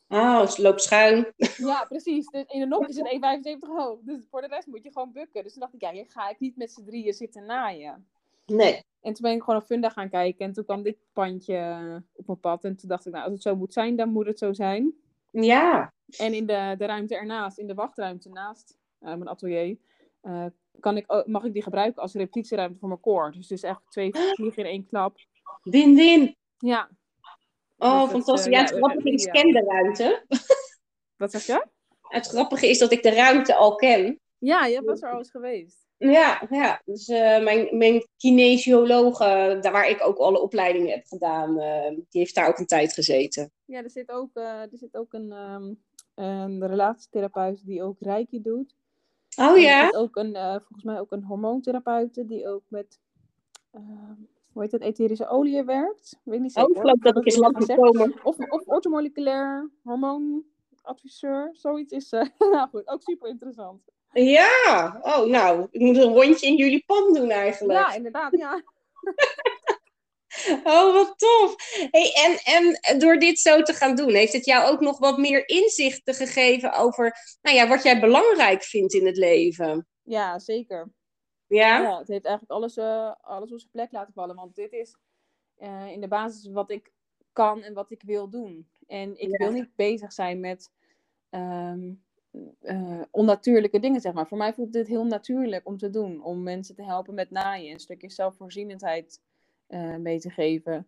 Oh, het loopt schuin. Ja, *laughs* precies. Dus in de nok is het 1,75 hoog. Dus voor de rest moet je gewoon bukken. Dus toen dacht ik, ja, hier ga ik niet met z'n drieën zitten naaien. Nee. En toen ben ik gewoon op Funda gaan kijken. En toen kwam dit pandje op mijn pad. En toen dacht ik, nou, als het zo moet zijn, dan moet het zo zijn. Ja. En in de, de ruimte ernaast, in de wachtruimte naast eh, mijn atelier, eh, kan ik, ook- mag ik die gebruiken als repetitieruimte voor mijn koor. Dus is eigenlijk twee *gasps* vliegen in één klap. Win-win. Ja, Oh, Dus fantastisch. eh, ja, ja, het grappige is, ik ken de ruimte. *laughs* wat zeg je? Het grappige is dat ik de ruimte al ken. Ja, je was er al eens geweest. Ja, ja. Dus eh, mijn, mijn kinesioloog, eh, daar waar ik ook alle opleidingen heb gedaan, die heeft daar ook een tijd gezeten. Ja, er zit ook, er zit ook een, ehm, een relatietherapeut die ook reiki doet. Oh En er ja? zit ook een, eh, volgens mij ook een hormoontherapeute die ook met, ehm, hoe heet het, etherische olie werkt. Weet niet Oh, zeker. ik geloof dat ik eens lang. Of, of ortomoleculair hormoonadviseur, zoiets is. eh *laughs* nou goed, ook super interessant. Ja, oh nou, ik moet een rondje in jullie pand doen eigenlijk. Ja, inderdaad, ja. *laughs* *laughs* Oh, wat tof. Hey, en, en door dit zo te gaan doen, heeft het jou ook nog wat meer inzichten gegeven over nou ja, wat jij belangrijk vindt in het leven? Ja, zeker. Ja? ja het heeft eigenlijk alles, uh, alles op zijn plek laten vallen. Want dit is uh, in de basis wat ik kan en wat ik wil doen. En ik wil niet bezig zijn met um, uh, onnatuurlijke dingen, zeg maar. Voor mij voelt dit heel natuurlijk om te doen. Om mensen te helpen met naaien. Een stukje zelfvoorzienendheid uh, mee te geven.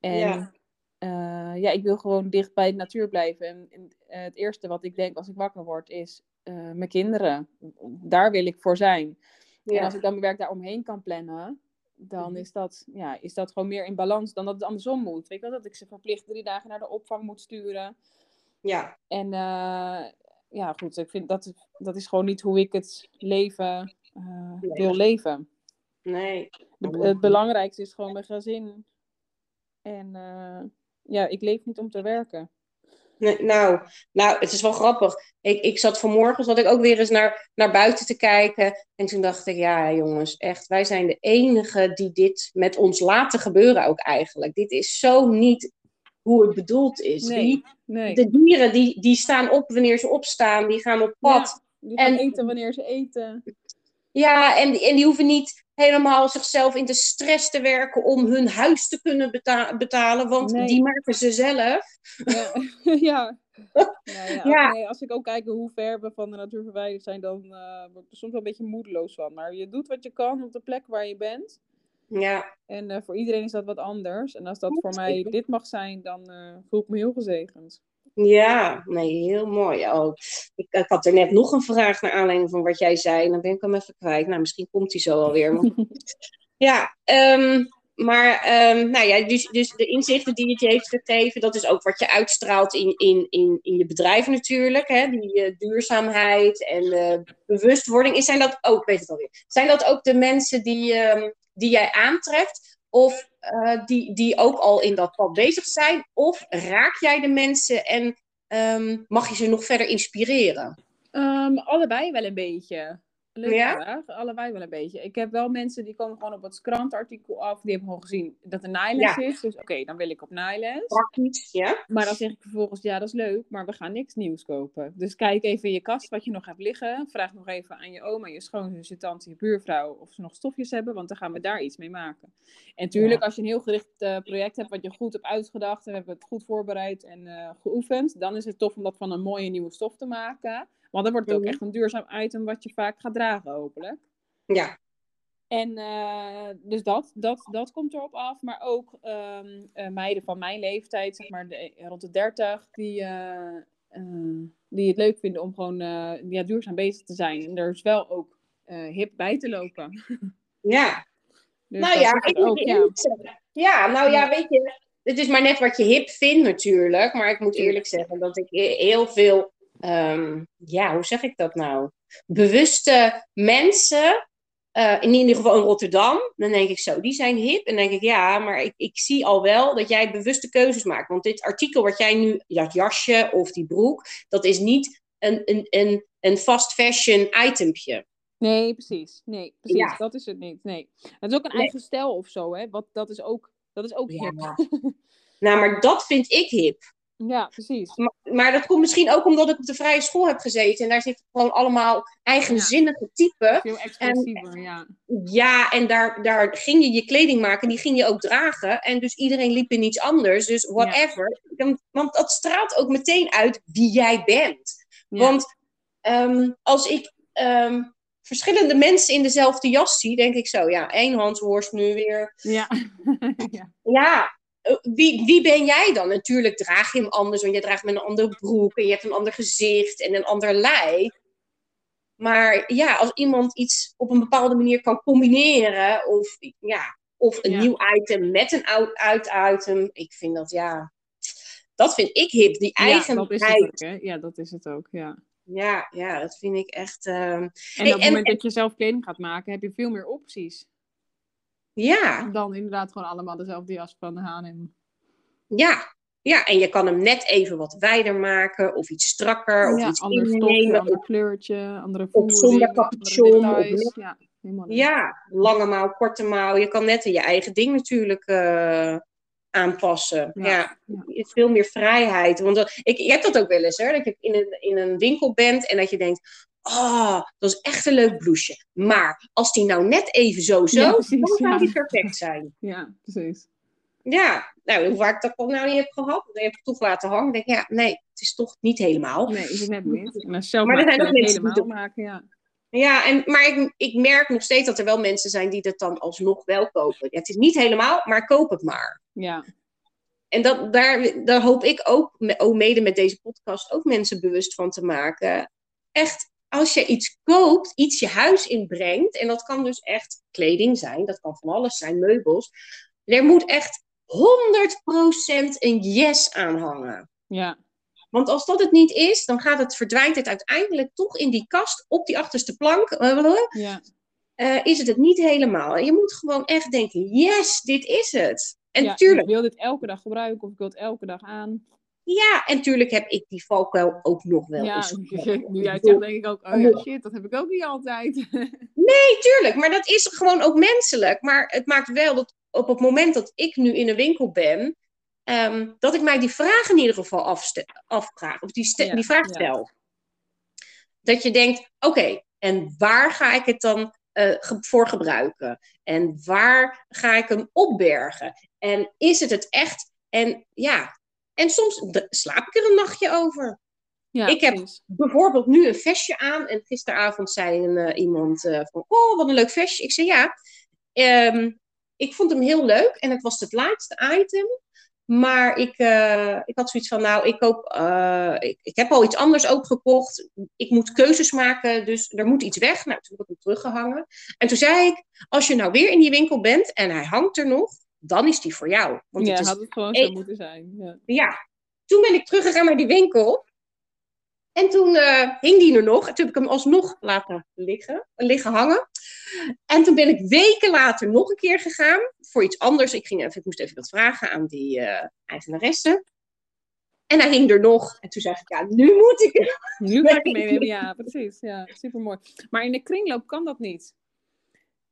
En ja. Uh, ja, ik wil gewoon dicht bij de natuur blijven. En, en het eerste wat ik denk als ik wakker word is mijn kinderen. Daar wil ik voor zijn. Ja. En als ik dan mijn werk daaromheen kan plannen, dan is dat, ja, is dat gewoon meer in balans dan dat het andersom moet. Weet je wel, dat ik ze verplicht drie dagen naar de opvang moet sturen. Ja. En uh, ja, goed, ik vind dat, dat is gewoon niet hoe ik het leven uh, wil leven. Nee. De, het belangrijkste is gewoon mijn gezin. En uh, ja, ik leef niet om te werken. Nee, nou, nou, het is wel grappig. Ik, ik zat vanmorgen, zat ik ook weer eens naar, naar buiten te kijken. En toen dacht ik, ja jongens, echt, wij zijn de enigen die dit met ons laten gebeuren ook eigenlijk. Dit is zo niet hoe het bedoeld is. Nee, die, nee. De dieren, die, die staan op wanneer ze opstaan. Die gaan op pad. Ja, die gaan en, eten wanneer ze eten. Ja, en, en die hoeven niet helemaal zichzelf in de stress te werken om hun huis te kunnen beta betalen, want nee. die maken ze zelf. Ja, *laughs* ja. Nou ja, ja. Nee, als ik ook kijk hoe ver we van de natuur verwijderd zijn, dan uh, word ik er soms wel een beetje moedeloos van. Maar je doet wat je kan op de plek waar je bent. Ja. En uh, voor iedereen is dat wat anders. En als dat voor mij dit mag zijn, dan uh, voel ik me heel gezegend. Ja, nee, heel mooi. Oh, ik, ik, had er net nog een vraag naar aanleiding van wat jij zei. En dan ben ik hem even kwijt. Nou, misschien komt hij zo alweer. *laughs* Maar... ja, um, maar um, nou ja, dus, dus de inzichten die het je heeft gegeven, dat is ook wat je uitstraalt in, in, in, in je bedrijf natuurlijk. Hè? Die uh, duurzaamheid en uh, bewustwording. Zijn dat ook, weet het alweer, zijn dat ook de mensen die, um, die jij aantreft? Of uh, die, die ook al in dat pad bezig zijn? Of raak jij de mensen en um, mag je ze nog verder inspireren? Um, allebei wel een beetje. Leuk Ja? vraag. Allebei wel een beetje. Ik heb wel mensen die komen gewoon op het krantartikel af. Die hebben gewoon gezien dat er Ja. is. Dus oké, dan wil ik op naailes. Praktisch, ja? Maar dan zeg ik vervolgens, ja, dat is leuk, maar we gaan niks nieuws kopen. Dus kijk even in je kast wat je nog hebt liggen. Vraag nog even aan je oma, je schoonzus, je tante, je buurvrouw of ze nog stofjes hebben, want dan gaan we daar iets mee maken. En tuurlijk, Ja. als je een heel gericht eh, project hebt wat je goed hebt uitgedacht en we hebben het goed voorbereid en eh, geoefend, dan is het tof om dat van een mooie nieuwe stof te maken. Want dan wordt het ook Mhm. echt een duurzaam item wat je vaak gaat dragen, hopelijk. Ja, En eh, dus dat, dat, dat komt erop af. Maar ook ehm, eh, meiden van mijn leeftijd, zeg maar de, rond de 30, die, eh, die het leuk vinden om gewoon ja, duurzaam bezig te zijn. En er is wel ook hip bij te lopen. *laughs* ja. Dus nou ja, is het ik ook, ja. Ja, nou ja, Ja. weet je, het is maar net wat je hip vindt natuurlijk. Maar ik moet eerlijk zeggen dat ik he- heel veel, ehm, ja, hoe zeg ik dat nou? Bewuste mensen, eh, in ieder geval in Rotterdam, dan denk ik zo, die zijn hip. En dan denk ik, ja, maar ik, ik zie al wel dat jij bewuste keuzes maakt. Want dit artikel wat jij nu, dat jasje of die broek, dat is niet een, een, een, een fast fashion itempje. Nee, precies. Nee, precies. Ja. Dat is het niet. Nee. Het is ook een Nee. eigen stijl of zo, hè. Wat, dat is ook, dat is ook Ja. hip. *laughs* Nou, maar dat vind ik hip. Ja, precies. Maar, maar dat komt misschien ook omdat ik op de vrije school heb gezeten. En daar zitten gewoon allemaal eigenzinnige typen. Veel expressiever, ja. Ja, en daar, daar ging je je kleding maken. Die ging je ook dragen. En dus iedereen liep in iets anders. Dus whatever. Want dat straalt ook meteen uit wie jij bent. Ja. Want ehm, als ik ehm, verschillende mensen in dezelfde jas zie, denk ik zo. Ja, één Hansworst nu weer. Ja. *laughs* ja. Eh, wie, wie ben jij dan? Natuurlijk draag je hem anders, want je draagt met een andere broek en je hebt een ander gezicht en een ander lijf. Maar ja, als iemand iets op een bepaalde manier kan combineren, of, ja, of een Ja. nieuw item met een oud, oud item, ik vind dat ja, dat vind ik hip. Die Ja, dat is het eigenheid. ook, hè. Ja, dat is het ook, ja. Ja, ja, dat vind ik echt. ehm, En Hey, op het en- moment dat je zelf kleding gaat maken, heb je veel meer opties. Ja, Dan inderdaad gewoon allemaal dezelfde jas van de H&M. ja. Ja, en je kan hem net even wat wijder maken, of iets strakker, of Ja, iets ander stofje, ander kleurtje, andere Of zonder voering, capuchon, of details. met- Ja. Ja, lange mouw, korte mouw. Je kan net je eigen ding natuurlijk eh, aanpassen. Ja, veel meer vrijheid. Want dat- ik, je hebt dat ook wel eens, hè? Dat je in een, in een winkel bent en dat je denkt... Oh, dat is echt een leuk blouseje. Maar als die nou net even zo zo, Ja, precies, dan zou ja. die perfect zijn. Ja, precies. Ja, nou, hoe vaak dat ik dat nou niet heb gehad, dan heb ik het toch laten hangen. Denk ik, ja, nee, het is toch niet helemaal. Nee, is het net niet. Maar zelf Maar zijn ook die helemaal dat- maken, ja. Ja, en, maar ik, ik merk nog steeds dat er wel mensen zijn die dat dan alsnog wel kopen. Ja, het is niet helemaal, maar koop het maar. Ja, En dat, daar, daar hoop ik ook, ook mede met deze podcast, ook mensen bewust van te maken. Echt, als je iets koopt, iets je huis inbrengt, en dat kan dus echt kleding zijn, dat kan van alles zijn, meubels. Er moet echt 100% een yes aan hangen. ja, Want als dat het niet is, dan gaat het, verdwijnt het uiteindelijk toch in die kast op die achterste plank. eh, ja. eh, is het het niet helemaal. En je moet gewoon echt denken, yes, dit is het. En ja, tuurlijk, Ik wil dit elke dag gebruiken of ik wil het elke dag aan. Ja, en tuurlijk heb ik die valkuil ook nog wel ja, eens. nu jij zegt, denk ik ook, oh ja, shit, dat heb ik ook niet altijd. *laughs* Nee, tuurlijk, maar dat is gewoon ook menselijk. Maar het maakt wel dat op het moment dat ik nu in een winkel ben, ehm, dat ik mij die vraag in ieder geval afvraag. Of die, Ja, die vraag ja. stel. Dat je denkt, oké, en waar ga ik het dan eh, voor gebruiken? En waar ga ik hem opbergen? En is het het echt? En ja, en soms slaap ik er een nachtje over ja, Ik heb- precies. bijvoorbeeld nu een vestje aan. En gisteravond zei een, eh, iemand eh, van, oh, wat een leuk vestje. Ik zei, ja, ehm, ik vond hem heel leuk. En het was het laatste item. Maar ik, eh, ik had zoiets van, nou, ik, koop, ik, ik heb al iets anders ook gekocht. Ik moet keuzes maken, dus er moet iets weg. Nou, toen heb ik hem teruggehangen. En toen zei ik, als je nou weer in die winkel bent en hij hangt er nog, dan is die voor jou. Want Ja, het is had het gewoon zo moeten zijn. Ja. ja, toen ben ik teruggegaan naar die winkel. En toen eh, hing die er nog. En toen heb ik hem alsnog laten liggen, liggen hangen. En toen ben ik weken later nog een keer gegaan voor iets anders. Ik, ging even, ik moest even wat vragen aan die eh eigenaresse. En hij hing er nog. En toen zei ik, ja, nu moet ik. Nu ga ik *laughs* mee ja, precies. Ja, super mooi. Maar in de kringloop kan dat niet.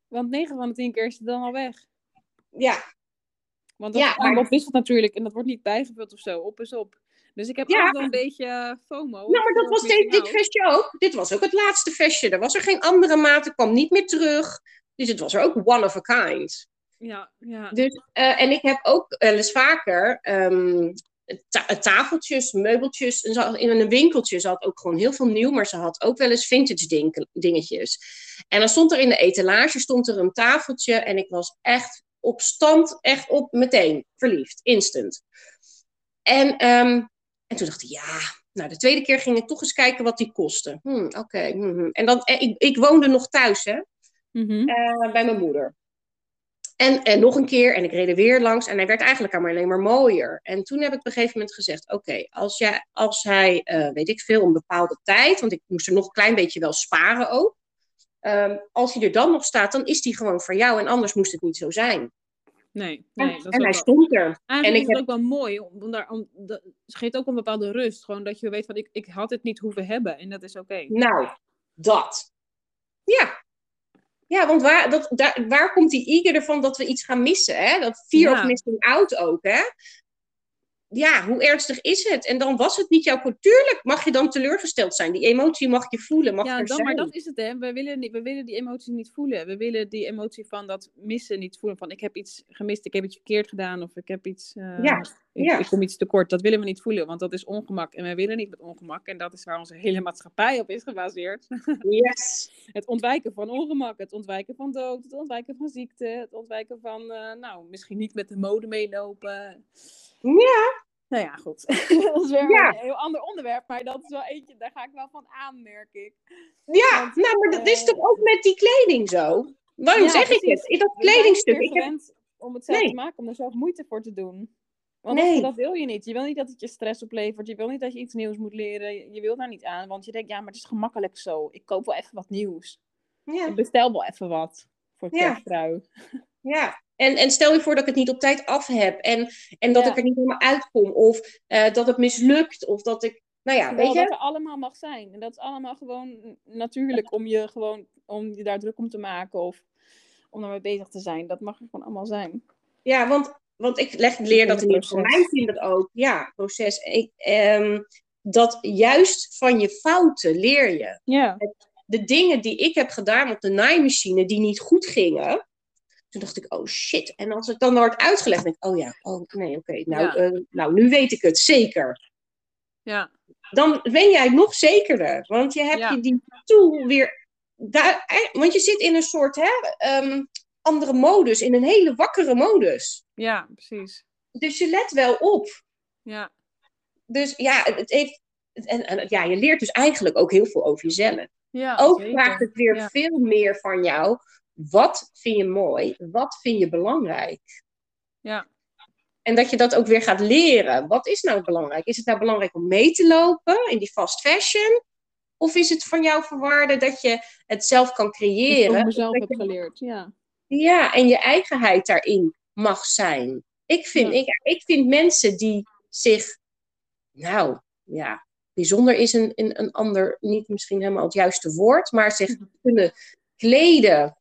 Want 9 van de 10 keer is het dan al weg. Ja, Want dat Ja, ja, aanbod wisselt natuurlijk en dat wordt niet bijgevuld of zo. Op is op. Dus ik heb Ja. altijd wel een beetje eh, FOMO. nou, maar dat was dit, dit vestje ook. Dit was ook het laatste vestje. Er was er geen andere maat. Er kwam niet meer terug. Dus het was er ook one of a kind. Ja, ja. Dus, eh, en ik heb ook wel eens vaker ehm, ta- tafeltjes, meubeltjes. En ze in een winkeltje, ze had ook gewoon heel veel nieuw, maar ze had ook wel eens vintage ding- dingetjes. En dan stond er in de etalage stond er een tafeltje en ik was echt op stand, echt op meteen verliefd, instant. En, ehm, en toen dacht ik, ja, nou de tweede keer ging ik toch eens kijken wat die kostte. Hm, Oké, mhm. en dan, eh, ik, ik woonde nog thuis, hè Mhm. eh, bij mijn moeder. En, en nog een keer, en ik reed er weer langs, en hij werd eigenlijk alleen maar mooier. En toen heb ik op een gegeven moment gezegd: Oké, als, jij- als hij, eh, weet ik veel, een bepaalde tijd, want ik moest er nog een klein beetje wel sparen ook. Ehm, als hij er dan nog staat, dan is die gewoon voor jou, en anders moest het niet zo zijn. Nee, En, nee. Dat is en hij wel- stond er. Eigenlijk en ik is het heb- ook wel mooi. Om, daar, om, dat, het geeft ook een bepaalde rust. Gewoon dat je weet van ik, ik had het niet hoeven hebben. En dat is oké. Nou, dat. Ja. Ja, want waar, dat, daar, waar komt die eager ervan dat we iets gaan missen? Hè? Dat fear Ja. of missing out ook, hè? Ja, hoe ernstig is het? En dan was het niet jouw... Tuurlijk mag je dan teleurgesteld zijn. Die emotie mag je voelen, mag Ja, dan, maar dat is het, hè. We willen, niet, we willen die emotie niet voelen. We willen die emotie van dat missen niet voelen. Van ik heb iets gemist, ik heb iets verkeerd gedaan. Of ik heb iets... eh, Ja, Ik, ja. ik kom iets tekort. Dat willen we niet voelen, want dat is ongemak. En wij willen niet met ongemak. En dat is waar onze hele maatschappij op is gebaseerd. *laughs* Yes. Het ontwijken van ongemak, het ontwijken van dood, het ontwijken van ziekte, het ontwijken van, eh, nou, misschien niet met de mode meelopen. Ja, Nou ja, goed. *laughs* dat is weer Ja. een heel ander onderwerp, maar dat is wel eentje, daar ga ik wel van aan, merk ik. ja. Want, nou, maar dat is eh, toch ook met die kleding zo? Waarom Ja, zeg ik het? In dat kledingstuk. Ik heb... om het zelf Nee. te maken, om er zelf moeite voor te doen. Want Nee. dat, wil je niet. Je wil niet dat het je stress oplevert. Je wil niet dat je iets nieuws moet leren. Je, wil daar niet aan. Want je denkt, ja, maar het is gemakkelijk zo. Ik koop wel even wat nieuws. Ja. Ik bestel wel even wat. Voor het Ja. Ja, en, en stel je voor dat ik het niet op tijd af heb en, en dat Ja. ik er niet helemaal uitkom of eh, dat het mislukt of dat ik, nou ja, weet dat je? er allemaal mag zijn. En dat is allemaal gewoon natuurlijk om je gewoon om je daar druk om te maken of om daarmee bezig te zijn. Dat mag er gewoon allemaal zijn. Ja, want, want ik leg, leer dat in ieder geval. Mijn kinderen ook. Ja, proces. Ik, ehm, dat juist van je fouten leer je. Ja. De dingen die ik heb gedaan op de naaimachine die niet goed gingen. Toen dacht ik, oh shit. En als het dan wordt uitgelegd, denk ik, oh ja, oh nee, oké. nou, Ja. eh, nou, nu weet ik het zeker. Ja, Dan ben jij nog zekerder. Want je hebt Ja. je die tool weer. Daar, want je zit in een soort hè, ehm, andere modus, in een hele wakkere modus. ja, precies. Dus je let wel op. Ja, Dus ja, het heeft. En, en ja, je leert dus eigenlijk ook heel veel over jezelf. ja Ook zeker. vraagt het weer Ja. veel meer van jou. Wat vind je mooi? Wat vind je belangrijk? Ja. En dat je dat ook weer gaat leren. Wat is nou belangrijk? Is het nou belangrijk om mee te lopen in die fast fashion? Of is het van jou verwaarde dat je het zelf kan Dat ik creëren? mezelf heb je- geleerd. Ja. Ja, en je eigenheid daarin mag zijn. Ik vind, Ja. ik, ik vind mensen die zich, nou ja, bijzonder is een, een, een ander, niet misschien helemaal het juiste woord, maar zich Mhm. kunnen kleden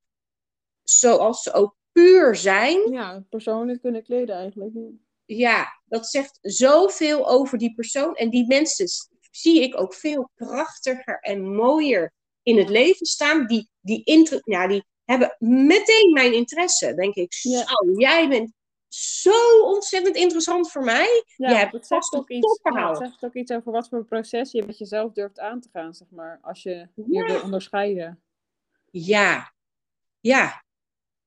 zoals ze ook puur zijn. ja, persoonlijk kunnen kleden eigenlijk. Ja. Ja, dat zegt zoveel over die persoon. En die mensen zie ik ook veel krachtiger en mooier in het leven staan. Die, die, inter- ja, die hebben meteen mijn interesse. Denk ik, Ja. zo, jij bent zo ontzettend interessant voor mij. Ja, Je hebt het vast ook een iets, ja, het zegt ook iets over wat voor proces je met jezelf durft aan te gaan, zeg maar. Als je je Ja. wil onderscheiden. Ja, ja,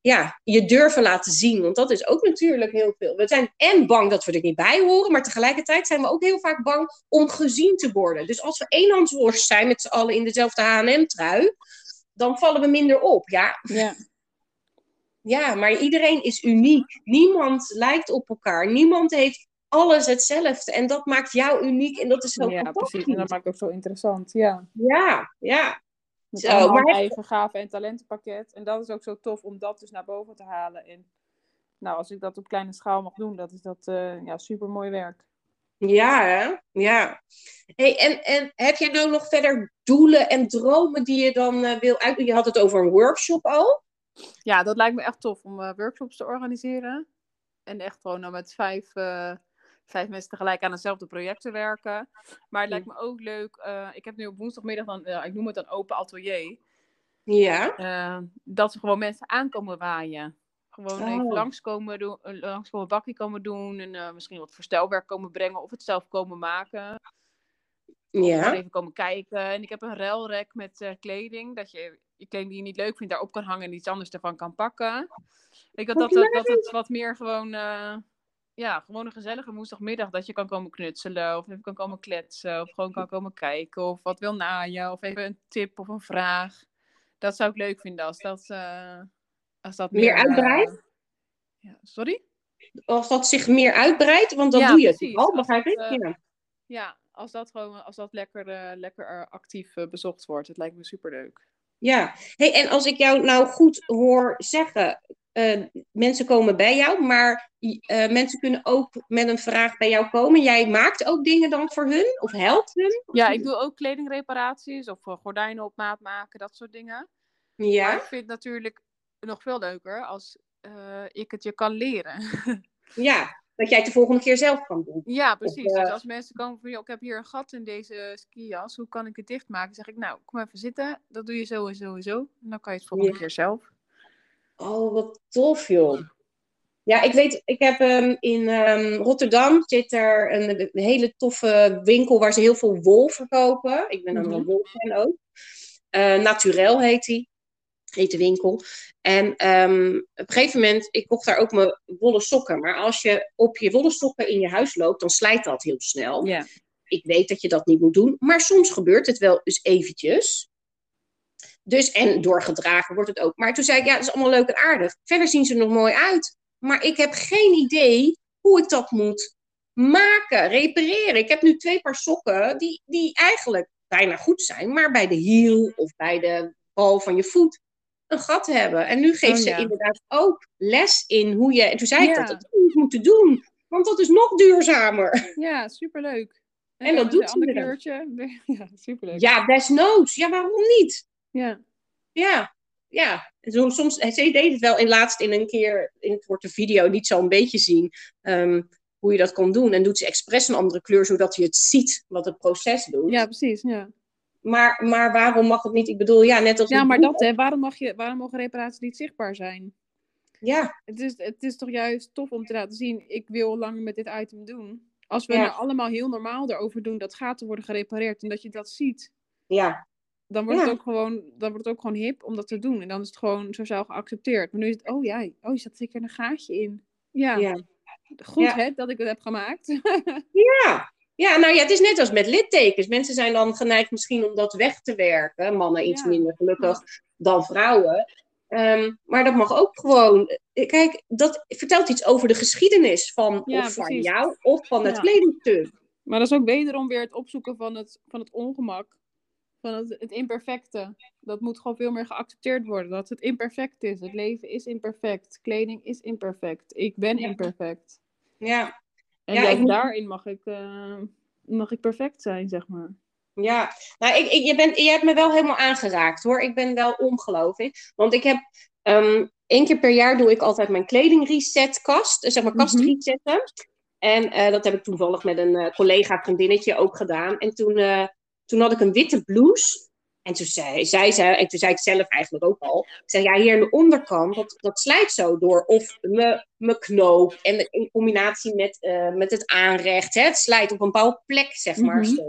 ja, je durven laten zien. Want dat is ook natuurlijk heel veel. We zijn en bang dat we er niet bij horen, maar tegelijkertijd zijn we ook heel vaak bang om gezien te worden. Dus als we eenhandsworst zijn met z'n allen in dezelfde H&M-trui, dan vallen we minder op. Ja, Ja, *laughs* ja, maar iedereen is uniek. Niemand lijkt op elkaar. Niemand heeft alles hetzelfde. En dat maakt jou uniek en dat is zo ja precies. En dat maakt ook zo interessant. Ja. Ja, ja. Met Zo, allemaal maar eigen gaven en talentenpakket. En dat is ook zo tof om dat dus naar boven te halen. En nou, als ik dat op kleine schaal mag doen, dat is dat eh, ja, super mooi werk. Ja, hè? Ja. Hey, en, en heb jij nou nog verder doelen en dromen die je dan eh, wil uit... Je had het over een workshop al. Ja, dat lijkt me echt tof om eh, workshops te organiseren. En echt gewoon dan met vijf, vijf mensen tegelijk aan hetzelfde project te werken. Maar het lijkt me ook leuk. eh, ik heb nu op woensdagmiddag dan, ik noem het dan open atelier. Ja. eh, dat ze gewoon mensen aankomen waaien. Gewoon even Oh. langskomen, doen, eh, langskomen bakkie komen doen. En misschien wat verstelwerk komen brengen. Of het zelf komen maken. Ja. even komen kijken. En ik heb een ruilrek met kleding. Dat je je kleding die je niet leuk vindt daarop kan hangen. En iets anders ervan kan pakken. Ik dat, dat, dat, dat het wat meer gewoon... ja, gewoon een gezellige woensdagmiddag. Dat je kan komen knutselen. Of even kan komen kletsen. Of gewoon kan komen kijken. Of wat wil naaien. Of even een tip of een vraag. Dat zou ik leuk vinden als dat... eh, als dat Meer eh, uitbreidt? ja, sorry? Als dat zich meer uitbreidt, want dan Ja, doe je het precies. al, Als begrijp ik? het, eh, ja. Ja, als dat gewoon als dat lekker, lekker actief bezocht wordt. Het lijkt me superleuk. ja. Hey, en als ik jou nou goed hoor zeggen... eh, mensen komen bij jou, maar eh, mensen kunnen ook met een vraag bij jou komen. Jij maakt ook dingen dan voor hun? Of helpt hun? Ja, ik doe ook kledingreparaties of eh, gordijnen op maat maken, dat soort dingen. Maar Ja. ik vind het natuurlijk nog veel leuker als eh, ik het je kan leren. *laughs* Ja. Dat jij het de volgende keer zelf kan doen. ja, precies. Dus als mensen komen van, ik heb hier een gat in deze skijas, hoe kan ik het dichtmaken? zeg ik, nou, kom even zitten. Dat doe je zo en zo en zo. En dan kan je het volgende Ja. keer zelf. Oh, wat tof, joh. Ja, ik weet, ik heb ehm, in ehm, Rotterdam zit er een, een hele toffe winkel waar ze heel veel wol verkopen. Ik ben dan Mhm. een wolfan ook. Eh Naturel heet die. Heet de winkel. En ehm, op een gegeven moment, ik kocht daar ook mijn wollen sokken. Maar als je op je wollen sokken in je huis loopt, dan slijt dat heel snel. Ja. Ik weet dat je dat niet moet doen, maar soms gebeurt het wel eens eventjes. Dus, en doorgedragen wordt het ook. Maar toen zei ik, ja, dat is allemaal leuk en aardig. Verder zien ze er nog mooi uit. Maar ik heb geen idee hoe ik dat moet maken, repareren. Ik heb nu twee paar sokken die, die eigenlijk bijna goed zijn, maar bij de hiel of bij de bal van je voet een gat hebben. En nu geeft Oh, ze ja. inderdaad ook les in hoe je. En toen zei ik Ja. dat dat niet moeten doen, want dat is nog duurzamer. Ja, superleuk. En dat dan doet een ze inderdaad. kleurtje. *laughs* Ja, superleuk. Ja, desnoods. Ja, waarom niet? Ja. Ja, ja. Zo, soms, ze deed het wel in laatst in een keer, in het wordt de video niet zo een beetje zien, ehm, hoe je dat kon doen. En doet ze expres een andere kleur, zodat je het ziet wat het proces doet. Ja, precies, ja. Maar, maar waarom mag het niet? Ik bedoel, ja, net als... Ja, maar dat, hè. Waarom, mag je, waarom mogen reparaties niet zichtbaar zijn? Ja. Het is, het is toch juist tof om te laten zien, ik wil langer met dit item doen. Als we Ja. nou allemaal heel normaal erover doen dat gaten worden gerepareerd en dat je dat ziet, Ja, dan wordt, Ja. het ook gewoon, dan wordt het ook gewoon hip om dat te doen. En dan is het gewoon sociaal geaccepteerd. Maar nu is het, oh ja, oh, je zat zeker een gaatje in. Ja, ja. goed Ja. hè, dat ik het heb gemaakt. *laughs* Ja. ja, nou ja, het is net als met littekens. Mensen zijn dan geneigd misschien om dat weg te werken. Mannen iets minder gelukkig dan vrouwen. Ehm, maar dat mag ook gewoon. Eh, Kijk, dat vertelt iets over de geschiedenis van, of van jou of van het kledingstuk. maar dat is ook wederom weer het opzoeken van het, van het ongemak. Van het, het imperfecte. Dat moet gewoon veel meer geaccepteerd worden. Dat het imperfect is. Het leven is imperfect. Kleding is imperfect. Ik ben Ja. imperfect. Ja, En Ja, ik daarin mag ik, eh, mag ik perfect zijn, zeg maar. ja. Nou, ik, ik, je, bent, je hebt me wel helemaal aangeraakt hoor. Ik ben wel ongelooflijk. Want ik heb ehm één keer per jaar doe ik altijd mijn kledingresetkast. eh, Zeg maar kast Mhm. resetten. En eh, dat heb ik toevallig met een eh, collega vriendinnetje ook gedaan. En toen, toen had ik een witte blouse. En toen zei, zei ze, en toen zei ik zelf eigenlijk ook al. Ik zei, ja, hier aan de onderkant, dat, dat slijt zo door. Of me- mijn knoop. En in combinatie met, eh, met het aanrecht. Hè, het slijt op een bepaalde plek, zeg maar. Mhm.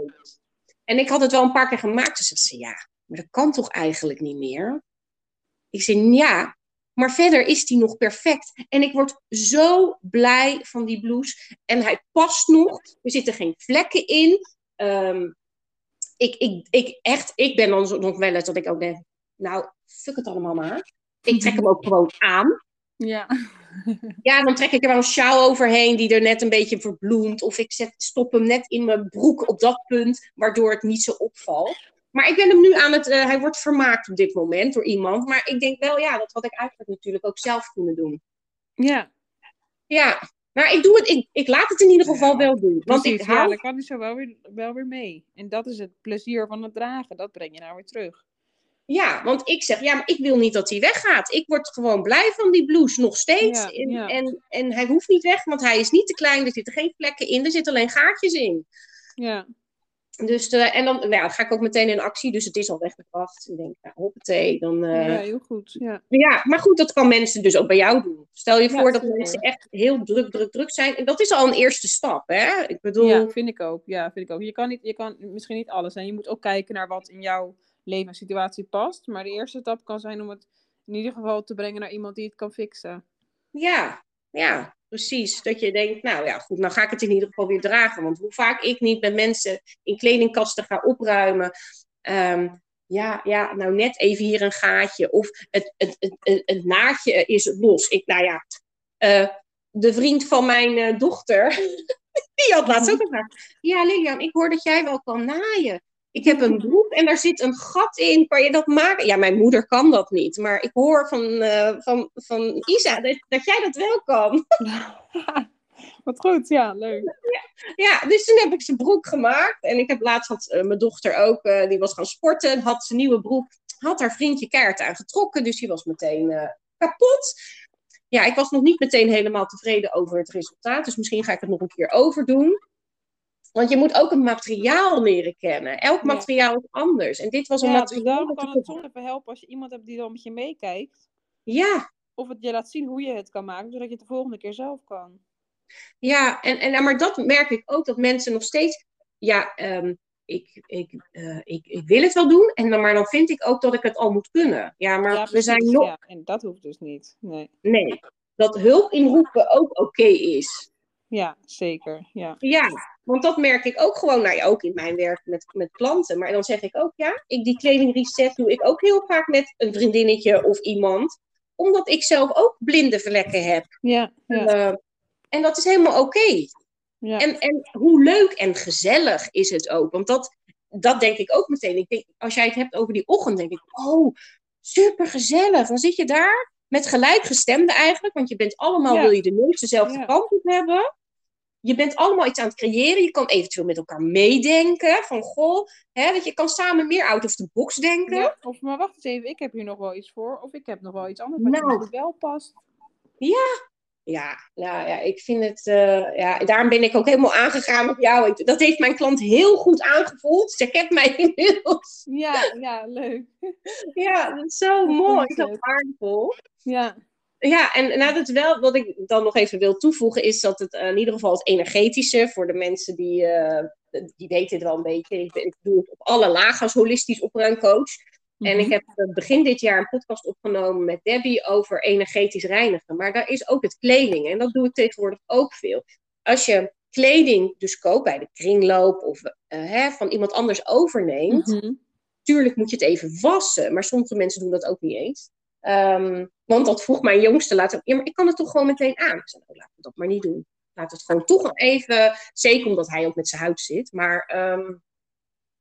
En ik had het wel een paar keer gemaakt. Dus zei ze, ja, maar dat kan toch eigenlijk niet meer? Ik zei, ja, maar verder is die nog perfect. En ik word zo blij van die blouse. En hij past nog. Er zitten geen vlekken in. Ehm, ik, ik, ik, echt, ik ben dan nog wel eens dat ik ook denk, nou, fuck het allemaal maar. Ik trek hem ook gewoon aan. Ja. *laughs* Ja, dan trek ik er wel een sjaal overheen die er net een beetje verbloemt. Of ik zet, stop hem net in mijn broek op dat punt, waardoor het niet zo opvalt. Maar ik ben hem nu aan het, eh, hij wordt vermaakt op dit moment door iemand. Maar ik denk wel, ja, dat had ik eigenlijk natuurlijk ook zelf kunnen doen. Ja, Ja, maar ik doe het, ik, ik laat het in ieder geval wel doen. Want precies. ik Ja, hou, daar kan hij zo wel weer, wel weer mee. En dat is het plezier van het dragen. Dat breng je nou weer terug. ja, want ik zeg, ja, maar ik wil niet dat hij weggaat. Ik word gewoon blij van die blouse, nog steeds. Ja, en, ja. En, en hij hoeft niet weg, want hij is niet te klein. Er zitten geen vlekken in, er zitten alleen gaatjes in. Ja, Dus, eh, en dan, nou, ja, dan ga ik ook meteen in actie, dus het is al weggebracht. Ik denk, nou, hoppatee, dan... eh, ja heel goed. Ja. Ja, maar goed, dat kan mensen dus ook bij jou doen. Stel je Ja, voor dat mensen echt heel druk, druk, druk zijn. En dat is al een eerste stap, hè? Ik bedoel, ja, vind ik ook. Ja, vind ik ook. Je kan, niet, je kan misschien niet alles en je moet ook kijken naar wat in jouw levenssituatie past. Maar de eerste stap kan zijn om het in ieder geval te brengen naar iemand die het kan fixen. ja, ja, precies. Dat je denkt, nou ja, goed, dan ga ik het in ieder geval weer dragen. Want hoe vaak ik niet met mensen in kledingkasten ga opruimen. ehm, ja, ja, nou net even hier een gaatje. Of het, het, het, het, het naadje is los. Ik, nou ja, eh, de vriend van mijn eh, dochter, *laughs* die had laatst ook gevraagd. Ja, Lilian, ik hoor dat jij wel kan naaien. Ik heb een broek en daar zit een gat in. Kan je dat maken? Ja, mijn moeder kan dat niet. Maar ik hoor van, eh, van, van Isa dat, dat jij dat wel kan. *laughs* *laughs* Wat goed, ja, leuk. Ja, dus toen heb ik zijn broek gemaakt. En ik heb laatst had eh, mijn dochter ook, eh, die was gaan sporten, had zijn nieuwe broek, had haar vriendje keihard aangetrokken. Dus die was meteen kapot. Ja, ik was nog niet meteen helemaal tevreden over het resultaat. Dus misschien ga ik het nog een keer overdoen. Want je moet ook het materiaal leren kennen. Elk materiaal is anders. En dit was een Ja, materiaal. daarom kan het soms even helpen als je iemand hebt die dan met je meekijkt. Ja, Of het je laat zien hoe je het kan maken, zodat je het de volgende keer zelf kan. Ja, en, en, maar dat merk ik ook, dat mensen nog steeds, ja, ehm, ik, ik, eh, ik, ik wil het wel doen, en dan, maar dan vind ik ook dat ik het al moet kunnen. Ja, maar ja, we zijn nog, ja. En dat hoeft dus niet. Nee. nee, dat hulp inroepen ook oké is. Ja, zeker. Ja. Ja, want dat merk ik ook gewoon, nou ja, ook in mijn werk met, met klanten. Maar dan zeg ik ook, ja, ik, die kledingreset doe ik ook heel vaak met een vriendinnetje of iemand. Omdat ik zelf ook blinde vlekken heb. Ja, ja, Eh, en dat is helemaal oké. ja. En, en hoe leuk en gezellig is het ook? Want dat, dat denk ik ook meteen. Ik denk, als jij het hebt over die ochtend, denk ik, oh, super gezellig. Dan zit je daar met gelijkgestemden eigenlijk, want je bent allemaal, Ja. wil je de neus dezelfde Ja. kant op hebben. Je bent allemaal iets aan het creëren. Je kan eventueel met elkaar meedenken. Van goh, hè, dat je kan samen meer out of the box denken. Ja, of maar wacht eens even, ik heb hier nog wel iets voor. Of ik heb nog wel iets anders wat Nou. wel past. Ja. Ja, nou ja, ik vind het. eh, ja, daarom ben ik ook helemaal aangegaan op jou. Ik- Dat heeft mijn klant heel goed aangevoeld. Ze kent mij *laughs* inmiddels. Ja, ja, leuk. Ja, dat is zo Dat mooi, zo leuk. waardevol. Ja, Ja, en nou, dat wel, wat ik dan nog even wil toevoegen, is dat het eh, in ieder geval het energetische, voor de mensen die, eh, die weten het wel een beetje. Ik, ik doe het op alle lagen als holistisch opruimcoach. En ik Mhm. heb eh, begin dit jaar een podcast opgenomen met Debbie over energetisch reinigen. Maar daar is ook het kleding. En dat doe ik tegenwoordig ook veel. Als je kleding dus koopt bij de kringloop of hè, van iemand anders overneemt, Mhm. Tuurlijk moet je het even wassen, maar sommige mensen doen dat ook niet eens. Ehm, want dat vroeg mijn jongste later. Ja, maar ik kan het toch gewoon meteen aan? Ik zei, nou, laten we dat maar niet doen. Laat het gewoon toch even, zeker omdat hij ook met zijn huid zit. Maar ehm,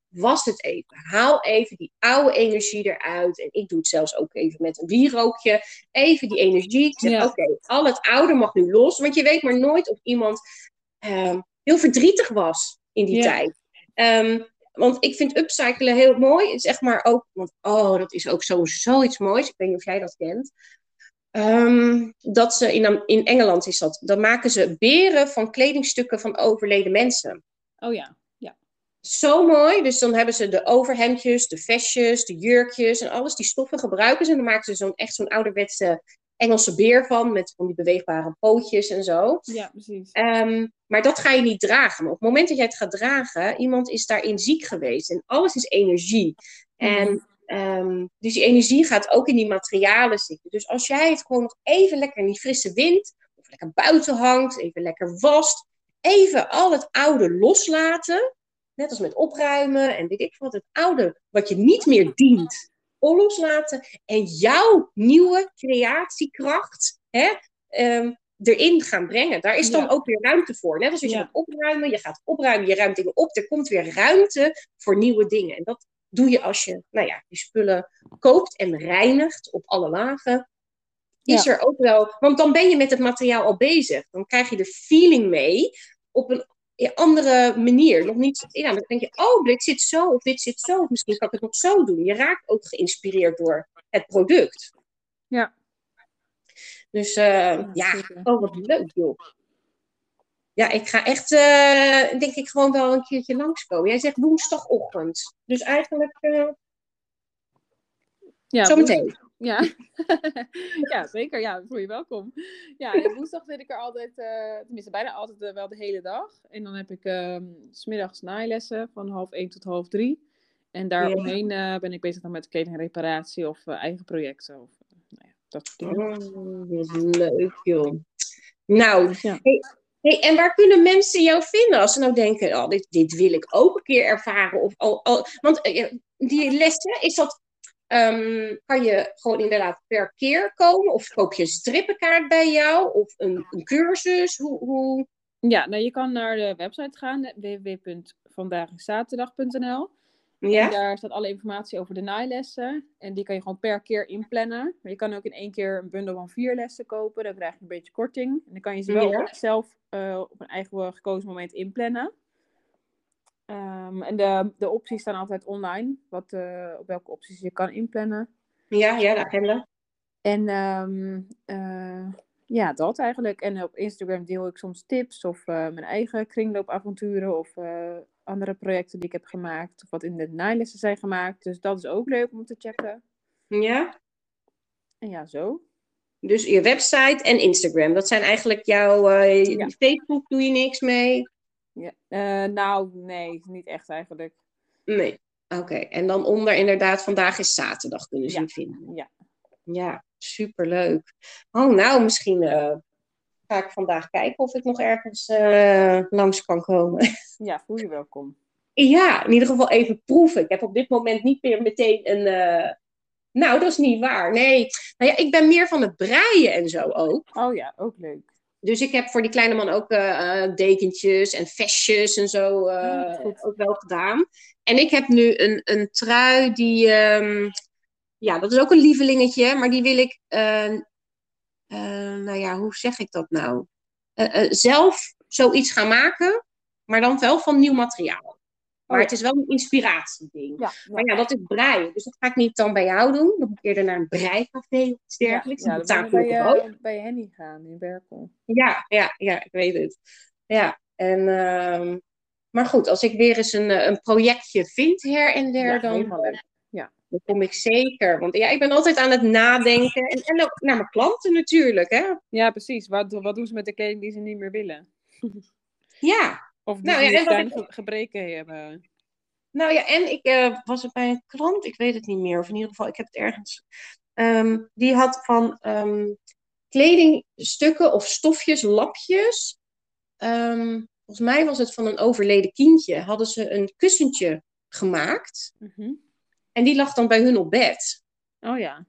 was het even. Haal even die oude energie eruit. En ik doe het zelfs ook even met een wierookje. Even die energie. Ik zeg, Ja. oké, al het oude mag nu los. Want je weet maar nooit of iemand ehm, heel verdrietig was in die Ja. tijd. Want ik vind upcyclen heel mooi. Zeg maar ook, want oh, dat is ook zo, zoiets moois. Ik weet niet of jij dat kent. Ehm, dat ze in, in Engeland is dat. Dan maken ze beren van kledingstukken van overleden mensen. Oh ja. Zo mooi. Dus dan hebben ze de overhemdjes, de vestjes, de jurkjes en alles. Die stoffen gebruiken ze. En dan maken ze zo'n echt zo'n ouderwetse Engelse beer van. Met van die beweegbare pootjes en zo. Ja, precies. Ehm, maar dat ga je niet dragen. Maar op het moment dat jij het gaat dragen, iemand is daarin ziek geweest. En alles is energie. En ehm, dus die energie gaat ook in die materialen zitten. Dus als jij het gewoon nog even lekker in die frisse wind, of lekker buiten hangt, even lekker wast, even al het oude loslaten. Net als met opruimen en weet ik wat, het oude wat je niet meer dient, loslaten. En jouw nieuwe creatiekracht hè, ehm, erin gaan brengen. Daar is dan Ja. ook weer ruimte voor. Net als als je Ja. gaat opruimen, je gaat opruimen, je ruimt dingen op, er komt weer ruimte voor nieuwe dingen. En dat doe je als je nou ja, die spullen koopt en reinigt op alle lagen. Is er ook wel, want dan ben je met het materiaal al bezig. Dan krijg je de feeling mee op een andere manier. Nog niet, ja, dan denk je, oh, dit zit zo of dit zit zo. Of misschien kan ik het nog zo doen. Je raakt ook geïnspireerd door het product. Ja. Dus eh, ja, zeker. oh, wat leuk joh. Ja, ik ga echt, eh, denk ik, gewoon wel een keertje langskomen. Jij zegt woensdagochtend. Dus eigenlijk eh Ja, zometeen. Ja. *laughs* ja, zeker. Ja, voel je welkom. Ja, en woensdag zit ik er altijd, eh, tenminste bijna altijd eh, wel de hele dag. En dan heb ik s smiddags naailessen van half één tot half drie. En daaromheen eh, ben ik bezig dan met kledingreparatie of eh, eigen projecten. Of, nou ja, dat soort dingen. Oh, wat leuk joh. Nou, Ja. Hey, en waar kunnen mensen jou vinden als ze nou denken, oh, dit, dit wil ik ook een keer ervaren? Of, al, al, want die lessen, is dat, ehm, kan je gewoon inderdaad per keer komen? Of koop je een strippenkaart bij jou? Of een, een cursus? Hoe, hoe... Ja, nou, je kan naar de website gaan, www.vandagiszaterdag.nl. En Ja? daar staat alle informatie over de naailessen. En die kan je gewoon per keer inplannen. Maar je kan ook in één keer een bundel van vier lessen kopen. Dan krijg je een beetje korting. En dan kan je ze wel Ja. zelf eh, op een eigen gekozen moment inplannen. Ehm, en de, de opties staan altijd online. Wat, eh, op welke opties je kan inplannen. Ja, ja, de agenda. En ehm, eh, ja, dat eigenlijk. En op Instagram deel ik soms tips of eh, mijn eigen kringloopavonturen of andere projecten die ik heb gemaakt. Of wat in de naailessen zijn gemaakt. Dus dat is ook leuk om te checken. Ja? En ja, zo. Dus je website en Instagram, dat zijn eigenlijk jouw... Ja. Facebook doe je niks mee? Ja. Eh, nou, nee, niet echt eigenlijk. Nee. Oké, en dan onder inderdaad, vandaag is zaterdag, kunnen ze Ja. vinden. Ja. Ja, superleuk. Oh, nou, misschien eh, ga ik vandaag kijken of ik nog ergens eh, langs kan komen. *laughs* Ja, voel je welkom. ja, in ieder geval even proeven. Ik heb op dit moment niet meer meteen een. Nou, dat is niet waar. Nee, nou ja, ik ben meer van het breien en zo ook. Oh ja, ook leuk. Dus ik heb voor die kleine man ook eh, eh, dekentjes en vestjes en zo eh, Ja, goed. ook wel gedaan. En ik heb nu een, een trui die, ehm, ja, dat is ook een lievelingetje, maar die wil ik, eh, eh, nou ja, hoe zeg ik dat nou? Zelf zoiets gaan maken, maar dan wel van nieuw materiaal. Maar Oh, het is wel een inspiratieding. Ja, Maar ja, dat is breien. Dus dat ga ik niet dan bij jou doen. Dan moet ik eerder naar een breicafé of iets dergelijks. Ja, Dat dan je ook. bij, bij Henny gaan in Berkel. Ja, ja, ja, ik weet het. Ja, en, ehm, maar goed, als ik weer eens een, eh, een projectje vind her en der, Ja, dan, helemaal leuk. dan kom ik zeker. Want ja, ik ben altijd aan het nadenken. En, en ook naar mijn klanten natuurlijk, hè. Ja, precies. Wat, wat doen ze met de kleding die ze niet meer willen? Ja, Of die, Nou ja, die en wat ik- ge- gebreken hebben. nou ja, en ik eh, was het bij een klant, ik weet het niet meer. Of in ieder geval, ik heb het ergens. Ehm, die had van ehm, kledingstukken of stofjes, lapjes. Ehm, volgens mij was het van een overleden kindje. Hadden ze een kussentje gemaakt. Mhm. En die lag dan bij hun op bed. Oh ja.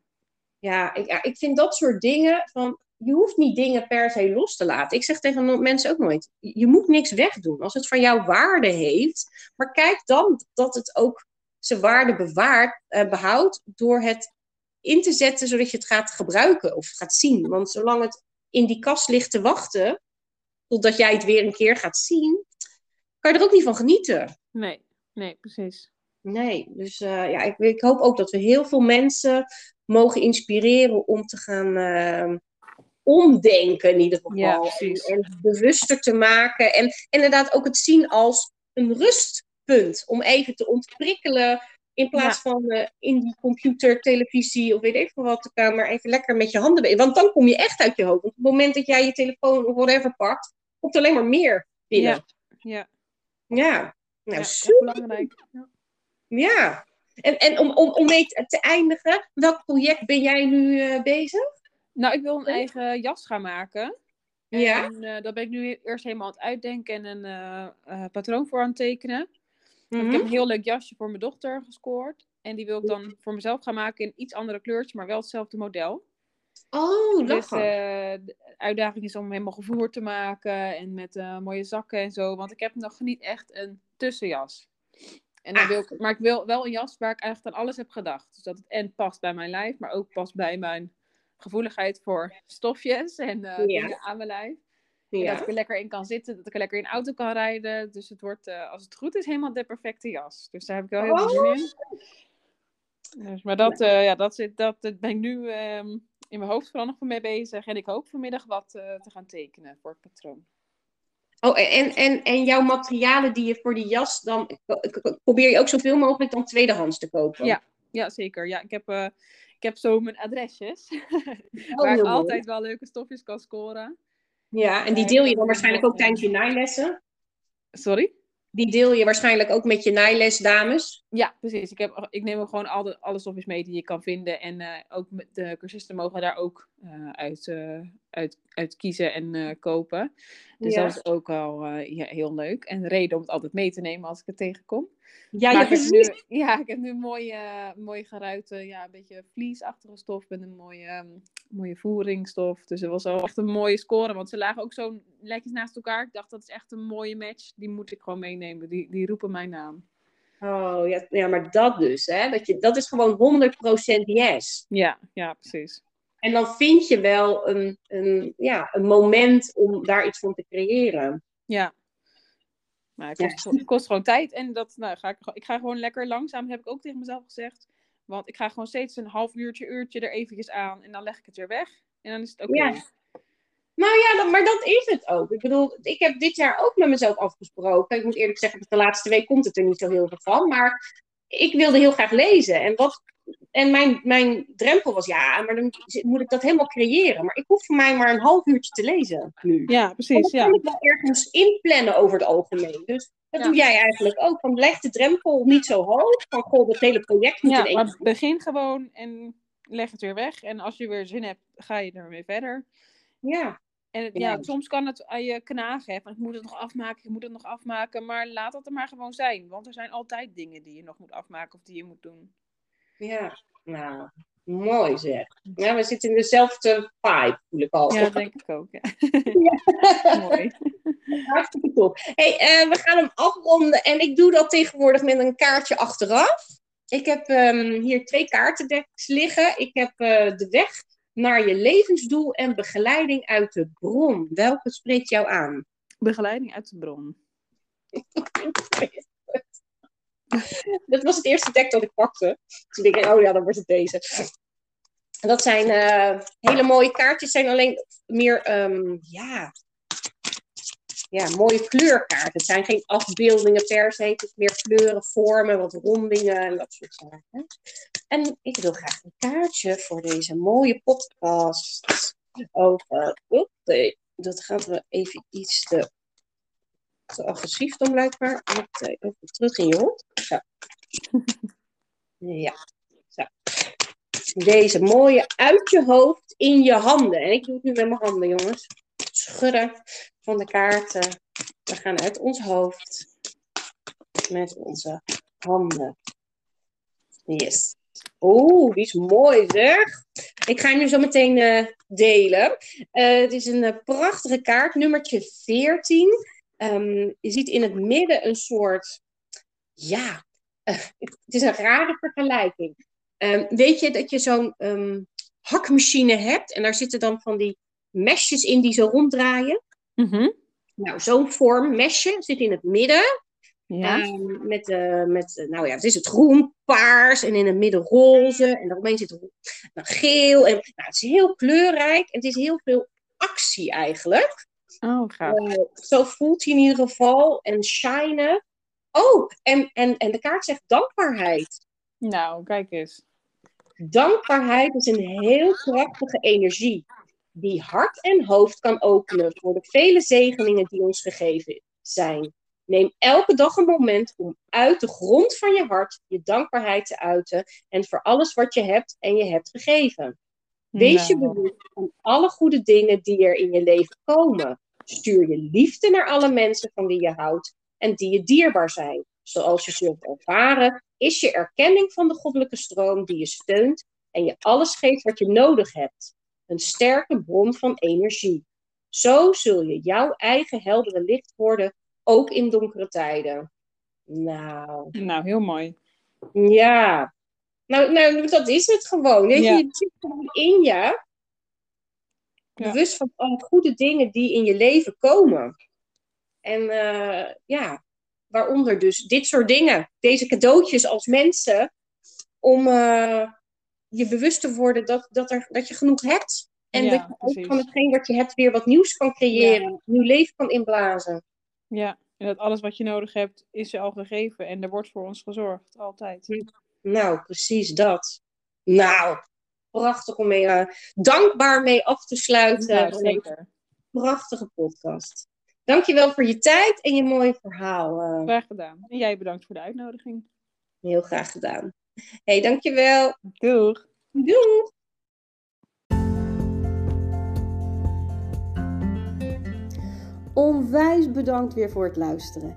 Ja ik, ja, ik vind dat soort dingen van. Je hoeft niet dingen per se los te laten. Ik zeg tegen mensen ook nooit: je moet niks wegdoen als het voor jou waarde heeft. Maar kijk dan dat het ook zijn waarde bewaart, eh, behoudt door het in te zetten zodat je het gaat gebruiken of gaat zien. Want zolang het in die kast ligt te wachten, totdat jij het weer een keer gaat zien, kan je er ook niet van genieten. Nee, nee, precies. Nee, dus eh, ja, ik, ik hoop ook dat we heel veel mensen mogen inspireren om te gaan eh, omdenken in ieder geval. Ja, en, bewuster te maken. En inderdaad ook het zien als een rustpunt. Om even te ontprikkelen. In plaats van eh, in die computer, televisie of weet ik veel wat te gaan. Maar even lekker met je handen bezig. Want dan kom je echt uit je hoofd. Want op het moment dat jij je telefoon of whatever pakt, komt er alleen maar meer binnen. Ja, ja. Ja, nou super. belangrijk. Ja. Ja, en, en om, om, om mee te, te eindigen, welk project ben jij nu eh, bezig? Nou, ik wil een eigen jas gaan maken. Ja. En eh daar ben ik nu eerst helemaal aan het uitdenken en een eh, eh, patroon voor aan het tekenen. Ik heb een heel leuk jasje voor mijn dochter gescoord. En die wil ik dan voor mezelf gaan maken in iets andere kleurtje, maar wel hetzelfde model. Oh, Dus lachen. eh, de uitdaging is om hem helemaal gevoerd te maken en met mooie zakken en zo. Want ik heb nog niet echt een tussenjas. En dan Ah. wil ik, maar ik wil wel een jas waar ik eigenlijk aan alles heb gedacht. Dus dat het en past bij mijn lijf, maar ook past bij mijn gevoeligheid voor stofjes en eh, Ja. dingen aan mijn lijf. En dat ik er lekker in kan zitten, dat ik er lekker in auto kan rijden. Dus het wordt, eh, als het goed is, helemaal de perfecte jas. Dus daar heb ik wel heel veel zin Oh. in. Dus, maar dat, eh, ja, dat, zit, dat, dat ben ik nu ehm, in mijn hoofd vooral nog mee bezig. En ik hoop vanmiddag wat eh, te gaan tekenen voor het patroon. Oh, en, en, en jouw materialen die je voor die jas dan... Probeer je ook zoveel mogelijk dan tweedehands te kopen? Ja. Ja, zeker. Ja, ik heb, eh, ik heb zo mijn adresjes. Oh, *laughs* waar ik altijd wel leuke stofjes kan scoren. Ja, en die deel je dan waarschijnlijk ook tijdens je naailessen? Sorry? Die deel je waarschijnlijk ook met je naailesdames? Ja, precies. Ik, heb, ik neem gewoon alle, alle stofjes mee die je kan vinden. En eh, ook met de cursisten mogen daar ook eh, uit, eh, uit, uit kiezen en kopen. Dus Ja. dat is ook al ja, heel leuk. En reden om het altijd mee te nemen als ik het tegenkom. Ja, ja ik heb precies. nu, ja, ik heb nu een mooie, mooie geruite, ja, een beetje vliesachtige stof met een mooie, ehm, mooie voeringstof. Dus het was wel echt een mooie score, want ze lagen ook zo lekker naast elkaar. Ik dacht, dat is echt een mooie match. Die moet ik gewoon meenemen. Die, die roepen mijn naam. Oh, ja, ja, maar dat dus, hè? Dat, je, dat is gewoon 100% yes. Ja, ja, precies. En dan vind je wel een, een, ja, een moment om daar iets van te creëren. Ja. Maar het kost, kost gewoon tijd. En dat nou, ga ik, gewoon- ik ga gewoon lekker langzaam, heb ik ook tegen mezelf gezegd. Want ik ga gewoon steeds een half uurtje, uurtje er eventjes aan. En dan leg ik het weer weg. En dan is het oké. Ja. Nou ja, maar dat is het ook. Ik bedoel, ik heb dit jaar ook met mezelf afgesproken. Ik moet eerlijk zeggen, de laatste week komt het er niet zo heel veel van. Maar ik wilde heel graag lezen. En, wat, en mijn, mijn drempel was, ja, maar dan moet ik dat helemaal creëren. Maar ik hoef voor mij maar een half uurtje te lezen nu. Ja, En precies. dat Ja. kan ik wel ergens inplannen over het algemeen. Dus dat Ja. doe jij eigenlijk ook. Van leg de drempel niet zo hoog. Van goh, dat hele project moet in Ja, één maar begin gewoon en leg het weer weg. En als je weer zin hebt, ga je ermee verder. Ja, En het- Ja. ja, soms kan het aan je knagen. Hè, van ik moet het nog afmaken, ik moet het nog afmaken. Maar laat dat er maar gewoon zijn. Want er zijn altijd dingen die je nog moet afmaken of die je moet doen. Ja. Nou, mooi zeg. Ja, we zitten in dezelfde vibe, voel ik al. Ja, dat denk ik ook. Ja. *laughs* Mooi. Hartstikke top. Hey, eh, we gaan hem afronden en ik doe dat tegenwoordig met een kaartje achteraf. Ik heb ehm, hier twee kaartendeks liggen. Ik heb eh, de weg naar je levensdoel en begeleiding uit de bron. Welke spreekt jou aan? Begeleiding uit de bron. *laughs* dat was het eerste dek dat ik pakte. Dus ik denk, oh ja, dan wordt het deze. Dat zijn uh, hele mooie kaartjes, zijn alleen meer, um, ja, ja, mooie kleurkaarten. Het zijn geen afbeeldingen per se, het is meer kleuren, vormen, wat rondingen en dat soort zaken. En ik wil graag een kaartje voor deze mooie podcast over. Dat gaat we even iets te, te agressief dan blijkbaar. Even terug in je hond. Zo. Ja, zo. Deze mooie uit je hoofd in je handen. En ik doe het nu met mijn handen, jongens. Schudden van de kaarten. We gaan uit ons hoofd met onze handen. Yes. Oeh, die is mooi zeg. Ik ga hem nu zo meteen uh, delen. Uh, het is een prachtige kaart, nummertje 14. Um, je ziet in het midden een soort, ja, het is een rare vergelijking. Um, weet je dat je zo'n um, hakmachine hebt en daar zitten dan van die mesjes in die zo ronddraaien? Mm -hmm. Nou, zo'n vorm, mesje, zit in het midden. Ja. Um, met, uh, met, nou ja, het is het groen, paars en in het midden roze. En daaromheen zit het geel. En, nou, het is heel kleurrijk en het is heel veel actie eigenlijk. Oh, gaaf. Uh, zo voelt hij in ieder geval. En shinen. Oh, en, en, en de kaart zegt dankbaarheid. Nou, kijk eens. Dankbaarheid is een heel krachtige energie die hart en hoofd kan openen voor de vele zegeningen die ons gegeven zijn. Neem elke dag een moment om uit de grond van je hart je dankbaarheid te uiten en voor alles wat je hebt en je hebt gegeven. Wees je bewust van alle goede dingen die er in je leven komen. Stuur je liefde naar alle mensen van wie je houdt en die je dierbaar zijn. Zoals je zult ervaren, is je erkenning van de goddelijke stroom die je steunt en je alles geeft wat je nodig hebt. Een sterke bron van energie. Zo zul je jouw eigen heldere licht worden, ook in donkere tijden. Nou, Nou, heel mooi. ja. Nou, nou dat is het gewoon. Weet je, Ja. het zit gewoon in je. Ja. Bewust van alle goede dingen die in je leven komen. En eh, ja, waaronder dus dit soort dingen. Deze cadeautjes als mensen. Om eh, je bewust te worden dat, dat, er, dat je genoeg hebt. En Ja, dat je ook van hetgeen wat je hebt weer wat nieuws kan creëren. Nieuw leven kan inblazen. Ja, en dat alles wat je nodig hebt, is je al gegeven. En er wordt voor ons gezorgd, altijd. Nou, precies dat. Nou, prachtig om mee, eh, dankbaar mee af te sluiten. Ja, zeker. prachtige podcast. Dankjewel voor je tijd en je mooie verhaal. eh, Graag gedaan. En jij bedankt voor de uitnodiging. heel graag gedaan. hey, dankjewel. Doeg! Doei. Onwijs bedankt weer voor het luisteren.